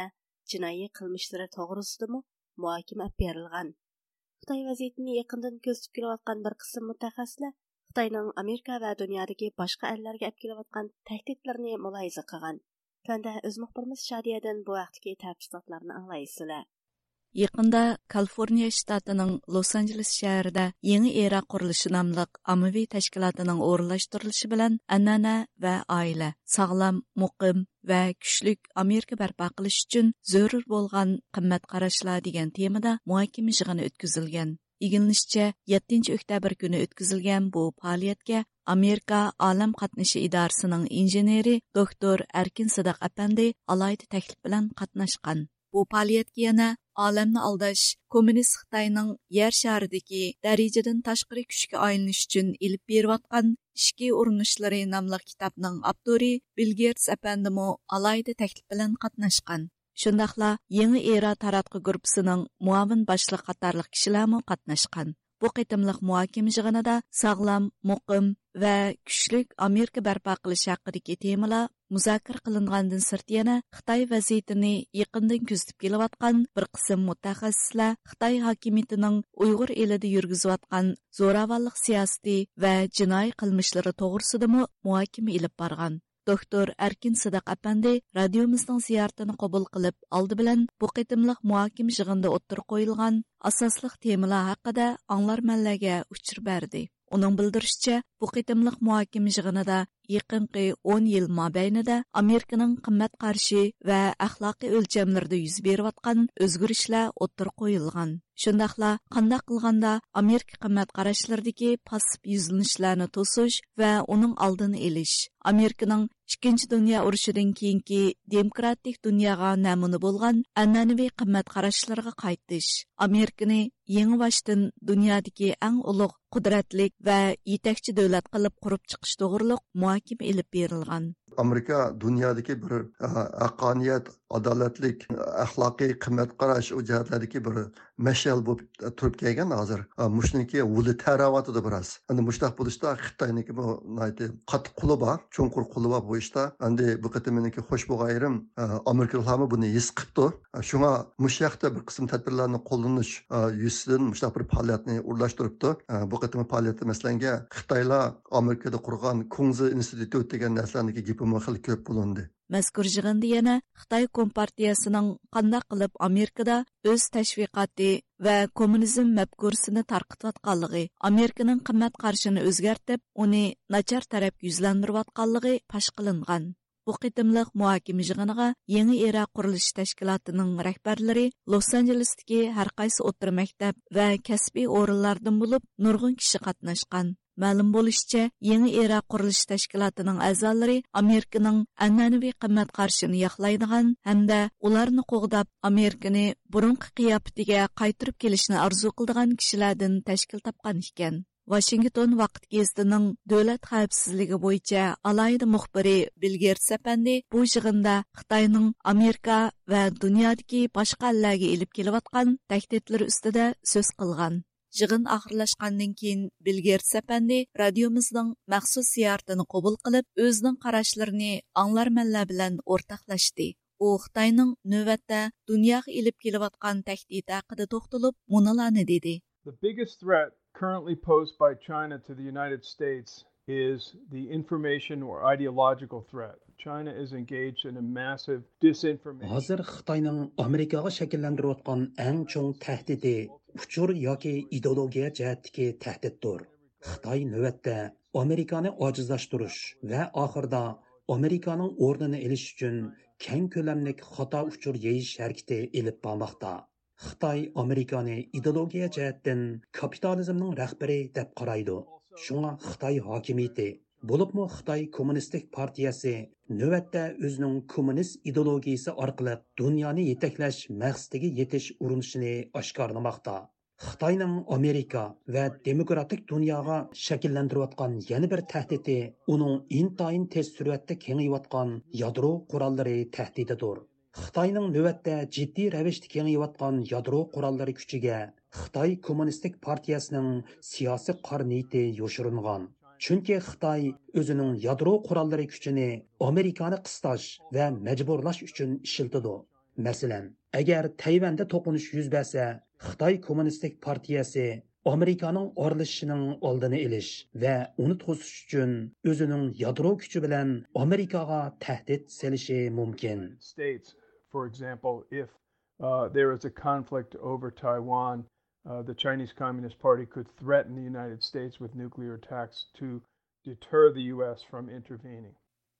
jinoiy qilmishlari to'g'risidami muhokama berilgan. Xitoy vaziyatini yaqindan kuzatib kelayotgan bir qism mutaxassislar Xitoyning Amerika va dunyodagi boshqa allarga olib kelayotgan tahdidlarni muloyiza qilgan. Tanda o'z muxbirimiz Shadiyadan bu vaqtdagi tafsilotlarni anglaysizlar. Yaqında Kaliforniya shtatining Los-Anjeles shahrida yangi era qurilishi nomli ommaviy tashkilotining o'rinlashtirilishi bilan an'ana va oila, sog'lom, muqim va kuchlik Amerika barpo qilish uchun zarur bo'lgan qimmat qarashlar degan temada muhokama yig'ini o'tkazilgan. İgilnişçe 7 oktyabr günü o'tkazilgan bu faoliyatga Amerika Alam Qatnaşı İdarəsinin injeneri doktor Erkin Sadaq әпәнди alayda təklif bilan qatnaşqan. Bu faoliyatga yana olamni aldash kommunist xitoyning yer sharidagi darajadan tashqari kuchga aylanish uchun ilib berayotgan ishki urinishlari nomli kitobning avtori bilgers apandimo alayda taklif bilan qatnashgan shundoqla yangi era taratqi gruppasining muavin boshliq qatorliq kishilarmi qatnashgan bu qitimliq muhokama yig'inida sog'lom muqim va kuchlik amerika barpo qilish haqidagi temalar muzokara qilingandan sirt yana xitoy vaziyatini yaqindan kuzatib kelayotgan bir qism mutaxassislar xitoy hokimiyatining uyg'ur elida yurgizayotgan zo'ravonlik siyosati va jinoiy qilmishlari to'g'risidami muhokama ilib borgan doktor arkin sidiq apandi radiomizning ziyoratini qabul qilib, oldi bilan bu qitimliq muhokim yig'inda o'ttir qo'yilgan asosliq temalar haqida anglarmanlarga uchir berdi. Uning bildirishicha, bu qitimliq muhokim yig'inida yaqinqi 10 yil mobaynida Amerikaning qimmat qarshi va axloqiy o'lchamlarda yuz berayotgan o'zgarishlar o'ttir qo'yilgan. Shundaqla qandaq qilganda Amerika qimmat qarashlaridagi passiv yuzlanishlarni to'sish va uning oldini olish, Amerikaning ikkinchi dunyo urushidan keyingi demokratik dunyoga namuna bo'lgan an'anaviy qimmat qarashlarga qaytish, Amerikani yangi boshdan dunyodagi eng ulug' qudratlik va yetakchi davlat qilib qurib chiqish to'g'riliq ھاكىم ئېلىپ amerika dunyodagi bir e, haqqoniyat adolatlik axloqiy qimmat qarash u jihatlardagi bir mashal bo'lib e, turib kelgan hozir. E, mushniki vuli tarayotidi biroz. Endi mushtaq bo'lishda xitoyniki qattiq quli bor cho'nqur quli bor bu ishda. Endi bu qatimniki xo'sh bo'lgan amerikalarmi buni his qilibdi shunga mushaqda bir qism tadbirlarni qo'llanish yuzidan mushtaq bir faoliyatni o'rlashtiribdi bu qitim faoliyati masalanga xitoylar amerikada qurgan kunzi institut degan narsalarniki gapimi xil ko'p bo'lindi mazkur жығынды yana Xitoy kompartiyasining qanday qilib Amerikada o'z tashviqoti va kommunizm mafkursini tarqatayotganligi, Amerikaning qimmat qarshini o'zgartib, uni nachar taraf yuzlantirayotganligi pash qilingan. Bu qitimliq muhokama yig'iniga Yangi era qurilish tashkilotining rahbarlari Los-Anjelesdagi har qaysi o'tir maktab va kasbiy o'rinlardan bo'lib, nurg'un kishi qatnashgan. Мәлім болышча, Yeni Era qurilish tashkilotining a'zolari Amerikaning an'anaviy qimmat qarshini yoqlaydigan hamda ularni qo'g'dab Amerikani burunqi qiyofatiga qaytirib kelishni orzu qiladigan kishilardan tashkil topgan ekan. Washington vaqt gezitining davlat xavfsizligi bo'yicha alayda muxbiri Bilger Sapandi bu yig'inda Xitoyning Amerika va dunyodagi boshqa allarga ilib kelayotgan tahdidlari ustida so'z qilgan. жығын ахырлашқандан кейін Билгер сәпәнде радиомыздың мәқсус зияртын қобыл қылып, өзінің қарашларын аңларманлар білән ортақлашты. О Қытайның нөвәтті дүнияқ еліп келіватқан атқан тәхдид тоқтылып, мұналаны деді. The biggest threat currently posed by China to the United States is the information or ideological threat. China is engaged in a massive disinformation. Uchur yoki ideologiya jihatdagi tahdiddir xitoy navbatda amerikani ojizlashtirish va oxirida amerikaning o'rnini ilish uchun keng ko'lamlik xato uchur yeyish harakati ilib bormoqda xitoy amerikani ideologiya jihatdan kapitalizmning rahbari deb qaraydi shunga xitoy hokimiyati Bo'libmi Xitoy Kommunistik partiyasi navbatda o'zining kommunist ideologiyasi orqali dunyoni yetaklash maqsadiga yetish urinishini oshkorlamoqda. Xitoyning Amerika va demokratik dunyoga shakllantirayotgan yana bir tahdidi uning intayin tez sur'atda kengayayotgan yadro qurollari tahdididir. Xitoyning navbatda jiddiy ravishda kengayayotgan yadro qurollari kuchiga Xitoy Kommunistik partiyasining siyosiy qarniyati yoshiringan. Chunki Xitoy o'zining yadro qurollari kuchini Amerikani qistash va majburlash uchun ishiltidi. Masalan, agar Tayvanda to'qinish yuz bersa, Xitoy Kommunistik partiyasi Amerikaning oralashishining oldini olish va uni to'sish uchun o'zining yadro kuchi bilan Amerikaga tahdid selishi mumkin. For example, if uh, there is a conflict over Taiwan, Uh, the Chinese Communist Party could threaten the United States with nuclear attacks to deter the US from intervening.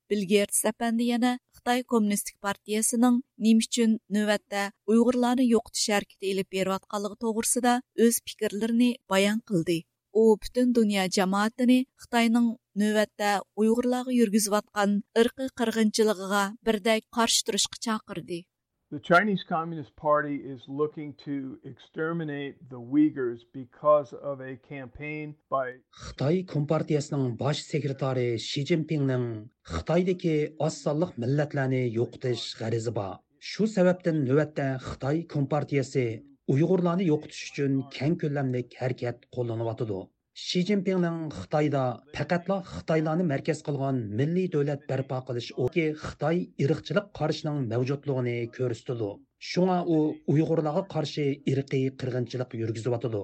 Билгер Сапанды яна Қытай Коммунистік партиясының нем үшін нөвәтті ұйғырланы йоқтыш әркеті еліп беріп атқалығы тоғырсыда өз пікірлеріні баян қылды. О, бүтін дүния жамаатыны Қытайның нөвәтті ұйғырлағы үргізіп атқан ұрқы қырғынчылығыға бірдәй қаршы тұрышқы чақырды. The Chinese Communist Party is looking to exterminate the Uyghurs because of a campaign by Xitoy Kompartiyasining bosh sekretari Xi Jinpingning Xitoydagi oz sonliq millatlarni yo'qotish g'arizi bor. Shu sababdan navbatda Xitoy Kompartiyasi uyg'urlarni yo'qotish uchun keng ko'lamli harakat qo'llanyotidi shi zinpinning xitoyda faqatla xitoylarni markaz qilgan milliy davlat barpo qilish oki xitoy irqchilik qarishining mavjudligini ko'rsatdi. Shunga u uyg'urlarga qarshi irqiy qirg'inchilik yurgizyotidi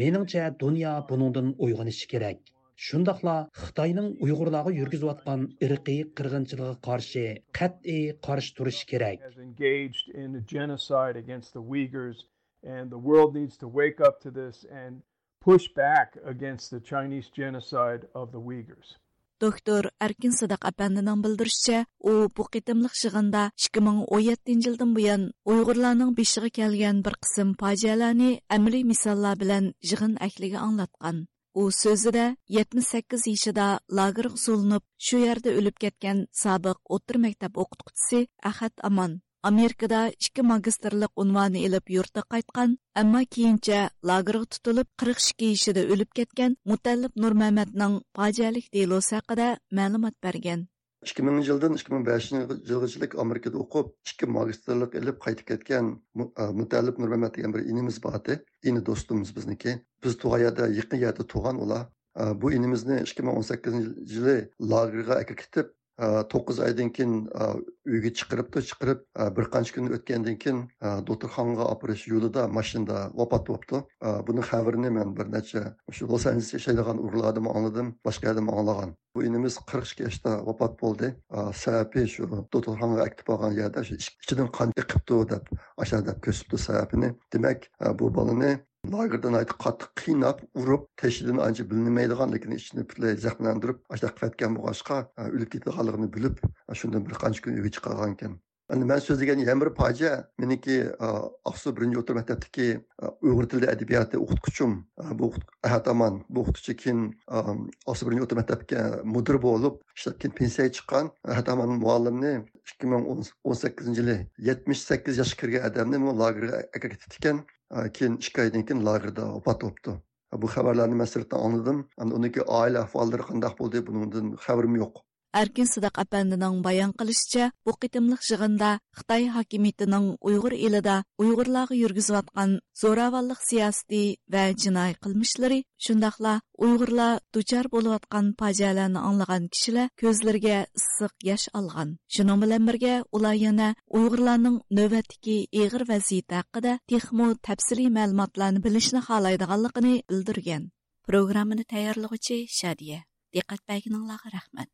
meningcha dunyo buningdan uyg'onishi kerak. Shundoqla xitoyning uyg'urlarga yurgizayotgan irqiy qirg'inchiligiga qarshi qat'iy qarshi turishi kerak. And the push back against the Chinese genocide of the Uyghurs. Doktor Erkin Садақ әпәндінің білдірішчә, u bu qitimliq shig'inda 2017 yildan buyon Uyg'urlarning beshig'i kelgan bir qism fojialarni amaliy misollar bilan yig'in akliga anglatgan. U so'zida 78 yoshida lagerga solinib, shu yerda o'lib ketgan sobiq o'tir maktab o'qituvchisi Ahad Aman Amerikada ikki magistrlik unvoni ilib yurtga qaytgan, ammo keyincha lagerga tutilib 42 yoshida o'lib ketgan Mutallib Nurmamatning fojialik delosi haqida ma'lumot bergan. 2000 yildan 2005 yilgachilik Amerikada o'qib, ikki magistrlik ilib qaytib ketgan e, Mutallib Nurmamat degan bir inimiz bor edi. Ini do'stimiz bizniki. Biz tug'ayada yaqin yerda tug'an ular. E, bu inimizni 2018 yili lagerga akirtib, to'qqiz oydan keyin uyga chiqiribdi chiqirib bir qancha kun o'tgandan keyin doktorxonaga opirish yo'lida mashinada vafot bo'libdi buni xabarini men bir necha shu los anjeles yashaydigan urug'lardan angladim boshqa yerdan anglagan bu inimiz qirq ikki yoshda vafot bo'ldi sababi shu doktorxonaga akib olgan yerda ichidan qon chiqibdi deb asha deb ko'rsatdi sababini demak bu bolani lagerdan aytib qattiq qiynab urib teshidan ancha bilinmaydigan lekin ichini butlay zaxmlantirib ashtaq qilayotgan bo'lg'achqa o'lib ketadiganligini bilib shundan bir qancha kun uyga chiqargan ekan endi man so'zlagan yana bir fojia meniki oqsu birinchi o'rta maktabdagi uyg'ur tili adabiyoti o'qituvchim bu ahad bu o'qituvchi keyin oqsu birinchi o'rta maktabga mudir bo'lib ishlab keyin pensiyaga chiqqan ahad muallimni ikki ming o'n sakkizinchi yili yetmish sakkiz yoshga kirgan odamni lagerga akratibdi ekan keyin ikki oydan keyin lagerda vafot bo'libdi. Bu xabarlarni man sirtdan anladim uniki oila ahvollari qandaq bo'ldi bundan xabarim yo'q. Erkin Сыдақ әпәндінің баян қылышча, bu qitimliq жығында Xitoy hokimiyatining Uyg'ur elida Uyg'urlarga yurgizayotgan zo'ravonlik siyosati va jinoiy qilmishlari, shundaqla Uyg'urlar duchor bo'layotgan fojialarni anglagan kishilar ko'zlariga issiq yosh olgan. Shuning bilan birga ular yana Uyg'urlarning navbatdagi ig'ir vaziyati haqida texmo tafsiliy ma'lumotlarni bilishni xohlaydiganligini bildirgan. Programmani tayyorlovchi Shadiya. Diqqat bəginizə rəhmət.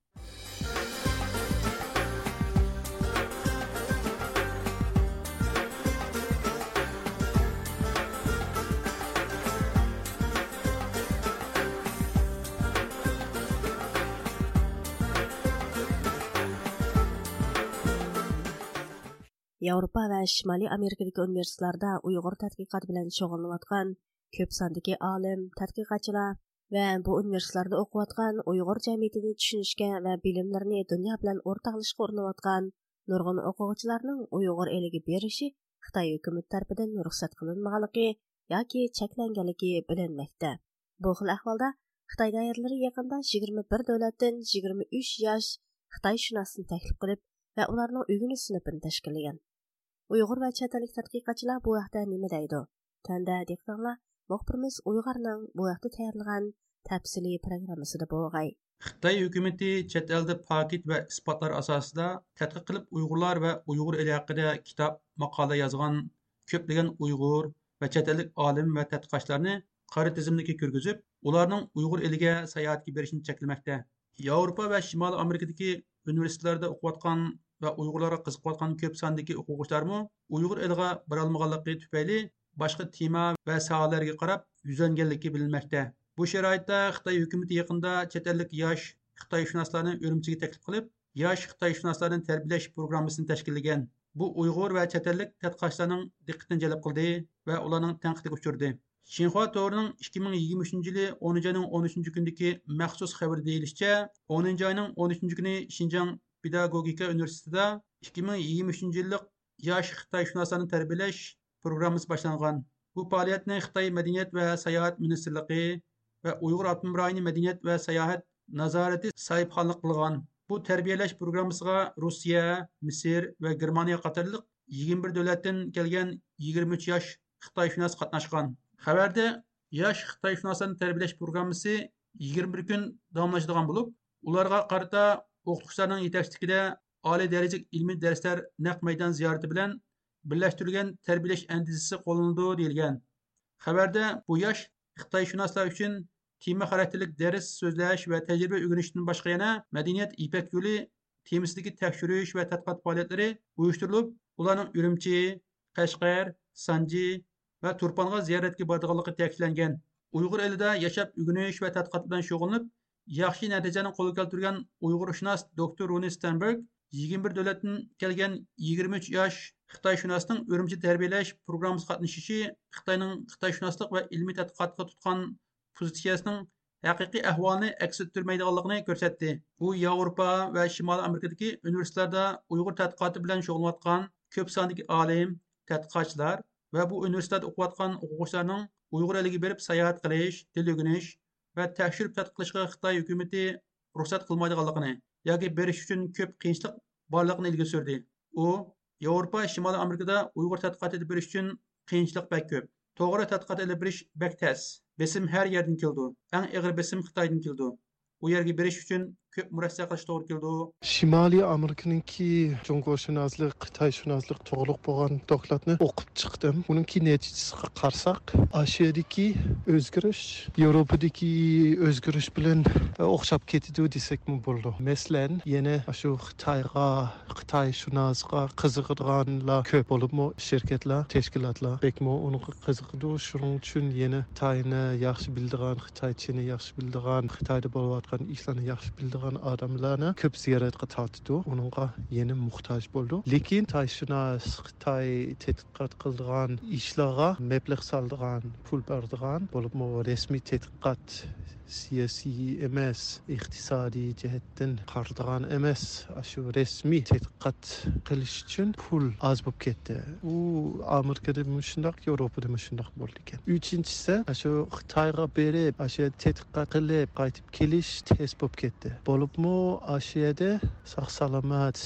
Yevropa va Shimoliy Amerikadagi universitetlarda Uyg'ur tadqiqoti bilan shug'ullanayotgan ko'p sondagi olim, tadqiqotchilar va bu universitetlarda o'qiyotgan Uyg'ur jamiyatini tushunishga va bilimlarni dunyo bilan o'rtoqlashga urinayotgan nurg'un o'quvchilarning Uyg'ur eliga berishi Xitoy hukumati tarafidan ruxsat qilinmaganligi yoki cheklanganligi bilinmoqda. Bu xil ahvolda Xitoy doiralari yaqinda 21 davlatdan 23 yosh Xitoy shunosini taklif qilib va ularning o'g'ini sinfini tashkillagan. uyg'ur va chet ellik tadqiqotchilar bu haqda nima deydi tanda dehqonlar muxbirimiz uyg'urning bu vaqtda tayyorlagan tafsili programmasida bo'lg'ay. Xitoy hukumati chet elda pakit va isbotlar asosida tadqiq qilib uyg'urlar va uyg'ur eli haqida kitob maqola yozgan ko'plagan uyg'ur va chet ellik olim va tadqiqotchilarni qari tizimlikka kirgizib ularning uyg'ur eliga sayohatga berishini cheklamoqda. Yevropa va shimoliy amerikadagi universitetlarda o'qiyotgan va uyg'urlarga qiziqayotgan ko'p sondagi o'quvchilarmi uyg'ur eliga borolmaganligi tufayli boshqa tema va sohalarga qarab yuzlanganligi bilinmoqda. Bu sharoitda xitoy hukumati yaqinda chet ellik yosh xitoyshunoslarni urumchiga taklif qilib yosh xitoyshunoslarni tarbiyalash programmasini tashkillagan. Bu uyg'ur va chet ellik tadqiqotchilarning diqqatini jalb qildi va ularning tanqidiga uchirdi. Shinxua to'rining ikki ming yigirma uchinchi yili o'ninchi oyning o'n uchinchi kunidagi maxsus xabar deyilishicha o'ninchi oyning o'n uchinchi kuni shinjang pedagogika universitetida ikki ming yigirma uchinchi yillik yosh xitoyshunoslarni tarbiyalash programmasi boshlangan bu faoliyatni xitoy madaniyat va sayohat ministrligi va uyg'ur avtonom rayoni madaniyat va sayohat nazorati sahibxonlik qilgan Bu tərbiyələş proqramısıға Rusiya, Misir və Germaniya qatarlıq 21 dövlətdən gələn 23 yaş Xitayşünas qatnaşqan. Xəbərdə yaş Xitayşünasların tərbiyələş proqramısı 21 gün davamlaşdırğan olub, ularga qarata o'qituvchilarning yetakchiligida oliy darajalik ilmiy darslar naq maydon ziyorati bilan birlashtirilgan tarbiyalash andizasi qo'llanildi deyilgan xabarda bu yosh xitoyshunoslar uchun tema xarakterlik dars so'zlash va tajriba o'rganishdan boshqa yana madaniyat ipak yo'li temasidagi tekshirish va tadqiqot faoliyatlari uyushtirilib ularning urumchi qashqar sanji va turponga ziyoratga boradiganligi ta'kidlangan. Uyg'ur elida yashab o'rganish va tadqiqot bilan shug'ullanib yaxshi natijani qo'lga keltirgan uyg'urshunos doktor runi stenberg yigirma bir davlatdan kelgan yigirma uch yosh xitoyshunosning urumchi tarbiyalash programmasi qatnashishi xitoyning xitoyshunoslik va ilmiy tadqiqotga tutgan pozitsiyasining haqiqiy ahvolini aks ettirmaydiganligini ko'rsatdi. U yevropa va shimoliy amerikadagi universitetlarda uyg'ur tadqiqoti bilan shug'ullanayotgan ko'p sondagi olim tadqiqotchilar va bu universitetda o'qiyotgan o'quvchilarning uyg'ur eliga berib sayohat qilish til o'rganish va tekshirib tadqiq qilishga xitoy hukumati ruxsat qilmaydiganligini yoki berish uchun ko'p qiyinchilik borligini ilga surdi. U yevropa shimoliy amerikada uyg'ur tadqiqotini berish uchun qiyinchilik bak ko'p to'g'ri tadqiqot ilib berish bak tas besim har yerdan keldi eng ig'ir besim xitoydan keldi u yerga berish uchun ko'p murassa qilish to'g'ri keldi shimoliy amerikaniki jungoshunoslik xitoyshunoslik to'g'liq bo'lgan dokladni o'qib chiqdim uniki natijasiga qarasak ashiyadagi o'zgarish yevropadagi o'zgarish bilan o'xshab ketadi desakmi bo'ldi masalan yana shu xitoyga xitoyshunosga qiziqadiganlar ko'p bo'libmi shirkatlar tashkilotlar bekmi unga qiziqdi shuning uchun yana xitoyni yaxshi bildigan xitoychani yaxshi bildigan xitoyda bo'layotgan ishlarni yaxshi bildigan qilgan odamlarni ko'p ziyoratga tortdi unga yana muhtoj bo'ldi lekin tayshunos xitoy tadqiqot qildigan ishlarga mablag' soldigan pul berdigan bo'libmi rasmiy tadqiqot siyosiy emas iqtisodiy jihatdan qaradigan emas shu rasmiy tadqiqot qilish uchun pul oz bo'lib ketdi. U amerikada shundoq yevropada shundoq bo'ldi ekan. Uchinchisi shu xitoyga berib shu tadqiqot qilib qaytib kelish tez bo'lib ketdi. Bo'libmi shu yerda sog' salomat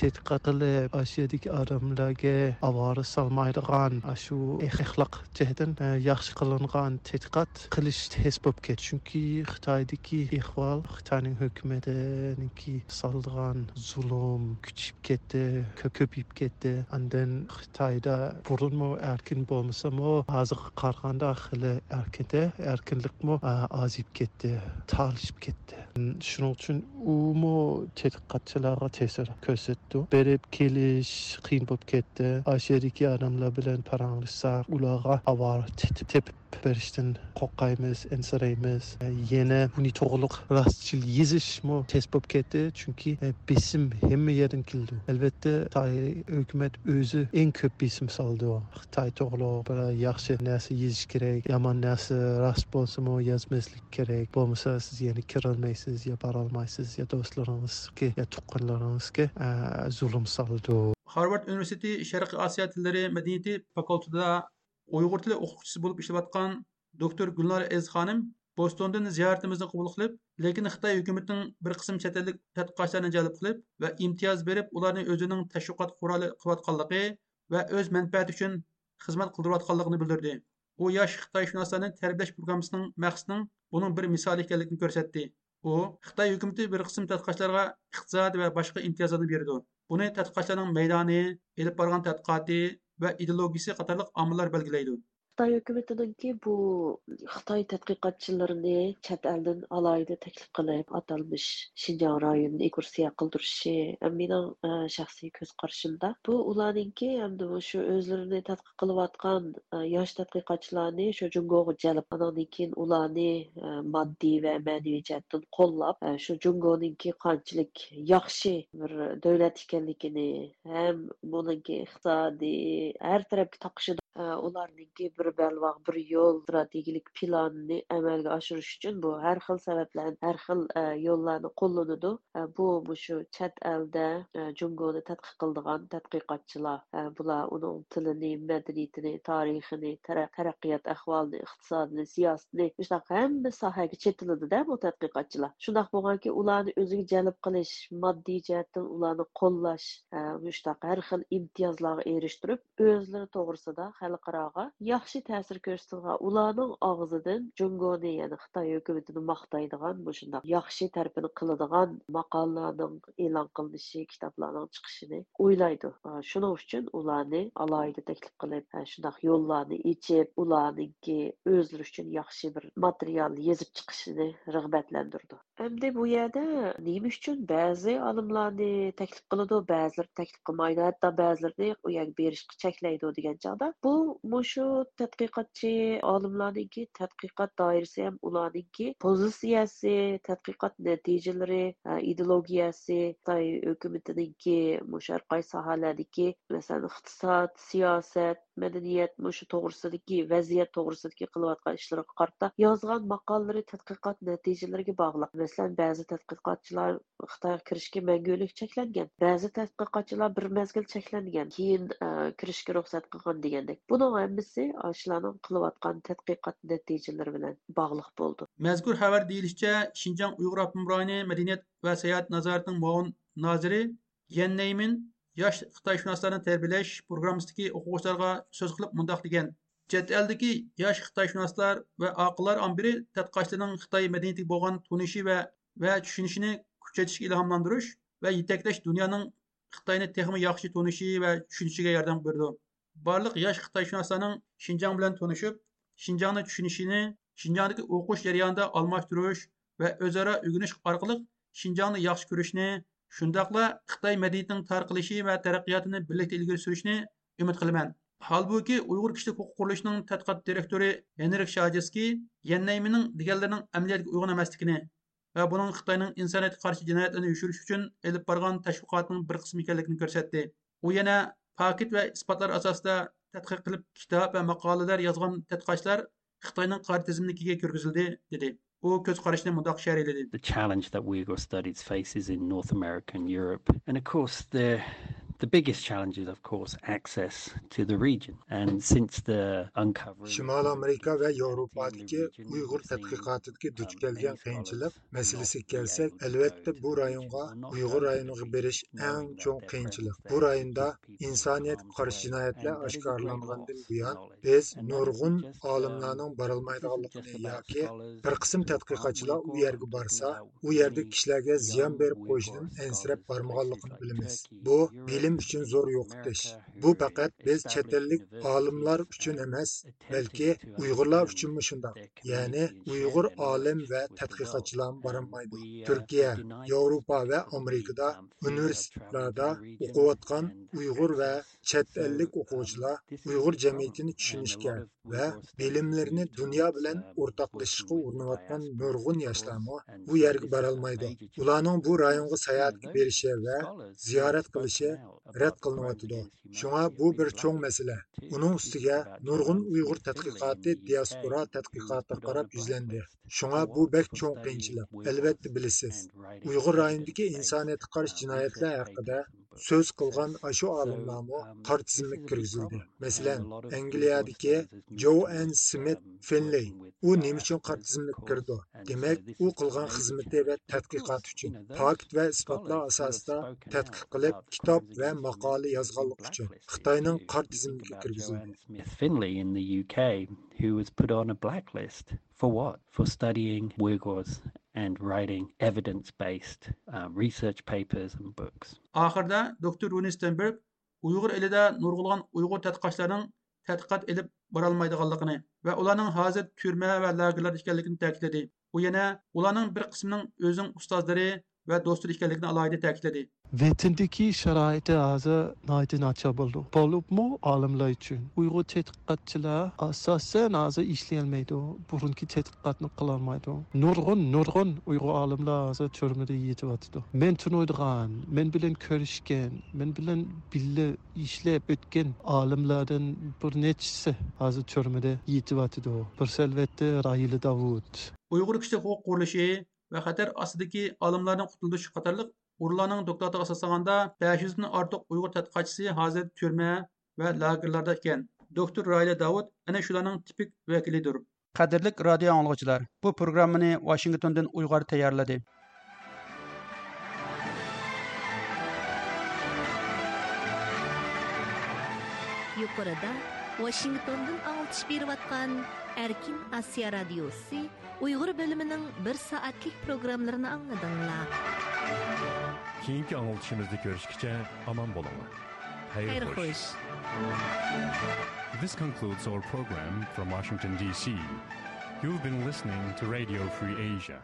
tadqiqot qilib shu yerdagi odamlarga ovora solmaydigan shu axloq jihatdan yaxshi qilingan tadqiqot qilish tez bo'lib ketdi chunki xitoydagi ahvol xitoyning hukumatiniki soldigan zulm kuchayib ketdi ko'payib ketdi. Andan xitoyda burunmi erkin bo'lmasami hozirga qaraganda hali erkinda erkinlikmi ozib ketdi tolishib ketdi. Shuning uchun umu tadqiqotchilarga ta'sir ko'rsatdi berib kelish qiyin bo'lib ketdi. Shu yerdagi odamlar bilan paranglashsak ularga avara tepib berishdan qo'rqaymiz ensiraymiz yana uni to'g'riliq rostchil yezishmi tez bo'lib ketdi chunki besim hamma yerdan keldi albatta xitoy hukumat o'zi eng ko'p besim soldi xitoy to'g'riliq bir yaxshi narsa yezish kerak yomon narsa rost bo'lsimi yozmaslik kerak bo'lmasa siz yana kirolmaysiz yo borolmaysiz yo do'stlaringizga yo tuqqanlaringizga zulm soldi harvard universiteti sharqiy osiyo tillari madaniyati fakultetida uyg'ur tili o'qituvchisi bo'lib ishlayotgan doktor gulnora ez xonim bostondan ziyoratimizni qabul qilib lekin xitoy hukumatining bir qism chet ellik tadqiqotchilarni jalb qilib va imtiyoz berib ularni o'zining tashviqot quroli qilayotganligi va o'z manfaati uchun xizmat qildirayotganligini bildirdi. U yosh xitoyshunoslarni tarbiyalash programmasining maqsadining buning bir misoli ekanligini ko'rsatdi. U xitoy hukumati bir qism tadqiqotchilarga iqtisod va boshqa imtiyozlarni berdi. Buni tadqiqotchilarning maydoni ilib borgan tadqiqoti va ideologiyasi qatorliq omillar belgilaydi xitoy hukumatiningki bu xitoy tadqiqotchilarini chet eldan alayda taklif qilib atalmish shinjong rayonini ekskursiya qildirishi mening e, shaxsiy ko'z qarashimda. Bu ularninki hamda shu o'zlarini tadqiq qilayotgan e, yosh tadqiqotchilarni shu jungoga jalb andan keyin ularni e, moddiy va ma'naviy jihatdan qo'llab shu jungoninki qanchalik yaxshi bir davlat ekanligini ham buniki iqtisodiy har tarafga taqishidi ularninki bir balvoq bir yo'l strategik planini amalga oshirish uchun bu har xil sabablar har xil e, yo'llarni qo'llanadi. E, bu shu chet elda e, jungoni tadqiq qiladigan tadqiqotchilar bular uning tilini madaniyatini tarixini taraqqiyot ahvolini iqtisodini siyosatini shunaqa hamma sohaga chetilidida bu tadqiqotchilar. Shundoq bo'lganki ularni o'ziga jalb qilish moddiy jihatdan ularni qo'llash shunaqa har xil imtiyozlarga erishtirib o'zlari to'g'risida xalqaroga yaxshi ta'sir ko'rsatgan ularning og'zidan jungoni ya'ni xitoy hukumatini maqtaydigan bu shundoq yaxshi tarafini qiladigan maqolalarning e'lon qilinishi kitoblarning chiqishini o'ylaydi. Shuning uchun ularni alohida taklif qilib shundoq yo'llarni ichib ularniki o'zlari uchun yaxshi bir material yezib chiqishini rag'batlantirdi. Endi bu yerda nima uchun ba'zi olimlarni taklif qiladi ba'zilar taklif qilmaydi hatto ba'zilarni u yerga berishga cheklaydi degan chog'da bu mushu tadqiqotchi olimlarningki tadqiqot doirasi ham ularningki pozitsiyasi tadqiqot natijalari e, ideologiyasi xitoy hukumatiningki mushu har sohalardagi masalan iqtisod siyosat madaniyat mushu to'g'risidagi vaziyat to'g'risidagi qilayotgan ishlariga qarata yozgan maqolalari tadqiqot natijalariga bog'liq. Masalan ba'zi tadqiqotchilar xitoyga kirishga mangulik cheklangan ba'zi tadqiqotchilar bir mazgil cheklangan keyin e, kirishga ruxsat qilgan degandek. Buning hammasi shularning qilayotgan tadqiqot natijalari bilan bog'liq bo'ldi mazkur xəbər deyilishicha shinjang uyg'ur abnum rayoni madaniyat va sayohat nazoratining muavin noziri yan neymin yosh xitoyshunoslarni tarbiyalash programmasidagi o'quvchilarga so'z qilib mundoq degan chet eldagi yosh xitoyshunoslar va oqillar ambiri tadqiqotchilarning xitoy madaniyatiga bo'lgan tunishi va va tushunishini kuchaytirishga ilhomlantirish va yetaklash dunyoning xitoyni texmi yaxshi tunishi va tushunishiga yordam berdi barliq yosh xitoyshunoslarning shinjang bilan tanishib shinjangni tushunishini shinjangdagi o'qish jarayonida almashtirish va o'zaro o'rganish orqali shinjangni yaxshi ko'rishni shundoqla xitoy madaniyatining tarqalishi va taraqqiyotini birlikda ilgari surishni umid qilaman. Holbuki uyg'ur kishilik huquq qurilishining tadqiqot direktori henrik shajiski yannaymining deganlarining amaliyotga uyg'un emasligini va buning xitoyning insoniyatga qarshi jinoyatlarni yushirish uchun ilib borgan tashviqotning bir qismi ekanligini ko'rsatdi. U yana pakit tizimligiga kirgizildi dedi u ko'z mundoq the challenge that Uyghur studies faces in North America and Europe. And of course the The biggest challenge is, of course, access to the region. And since the uncovering... Şimal Amerika ve Avrupa'daki Uygur tədqiqatidagi duch kelgan qiyinchilik masalasiga kelsak, albatta bu rayonga Uygur rayoniga berish eng cho'ng qiyinchilik. Bu rayonda insoniyat qarshi jinoyatlar oshkorlangandan buyon biz nurg'un olimlarning borolmaydiganligini yoki bir qism tadqiqotchilar u yerga borsa, u yerda kishilarga ziyon berib qo'yishdan ensirab bormaganligini bilamiz. Bu bilim bilim uchun zo'r yo'qotish bu faqat biz chet ellik olimlar uchun emas balki uyg'urlar uchunmi shundoq ya'ni uyg'ur olim va tadqiqotchilar borolmaydi turkiya yevropa va amerikada universitetlarda o'qiyotgan uyg'ur va chet ellik o'quvchilar uyg'ur jamiyatini tushunishga va bilimlarini dunyo bilan o'rtoqlashishga urinayotgan nurg'un yoshlarmi bu yerga borolmaydi ularning bu rayonga sayohatga berishi va ziyorat qilishi рәт қылыныватыды. Шуңа бұл бір чоң мәселе. Оның үстіге нұрғын ұйғыр тәтқиқаты диаспора тәтқиқаты қарап үзленді. Шуңа бұл бәк чоң қиыншылық. Әлбәтті білесіз. Ұйғыр районындегі инсаниятқа қарш жинайетлі хақыда сөз қылған ашу алымламы қар тізімі кіргізілді. Мәселен, Англиядегі Джо Эн Смит u nima uchun qor tizimiga kirdi demak u qilgan xizmati va tadqiqot uchun fakt va isbotlar asosida tadqiq qilib kitob va maqola yozganlik uchun xitoyning qor tizimiga kirgizildi finley in the uk who was put on a blacklist for what? For studying uyghurs and writing evidence-based um, research papers and books. Ахырда доктор Руни Стенберг Уйғур елida nurg'ulg'an Uyg'ur tadqiqotchilarining tadqiqot ilib borolmaydiganligini va ularning hozir turma va lagerlarda ekanligini ta'kidladi. U yana ularning bir qismining o'zining ustozlari va do'stlar ekanligini alohida ta'kidladi Vatandagi sharoiti hozir noyta nachar bo'ldi. Bo'libmi olimlar uchun. Uyg'ur tadqiqotchilar asosan hozir ishlayolmaydi. Burungi tadqiqotni qilolmaydi. Nurg'un nurg'un Uyg'ur olimlar hozir turmada yetyapti. Men tunuydigan, men bilan ko'rishgan, men bilan birga ishlab o'tgan olimlardan bir nechisi hozir turmada yetyapti. Bir salvatda Rahila Davud. Uyg'ur kishilik huquq qurilishi va xatar ostidagi olimlarning qutilishi qatorliq Urlarning doktoratiga asoslaganda 500 dan ortiq Uyg'ur tadqiqotchisi hozir turma va lagerlarda ekan. Doktor Rayla Davud ana shularning tipik vakilidir. Qadrli radio anglovchilar, bu programmani Washingtondan Uyg'ur tayyorladi. Yuqorida Washingtondan alçış berib atgan Erkin Asiya radiosi Uyg'ur bo'limining 1 soatlik programmalarini angladinglar. keyingi anglitishimizda ko'rishguncha omon bo'linglar xayr xo'sh This concludes our program from Washington, D.C. You've been listening to Radio Free Asia.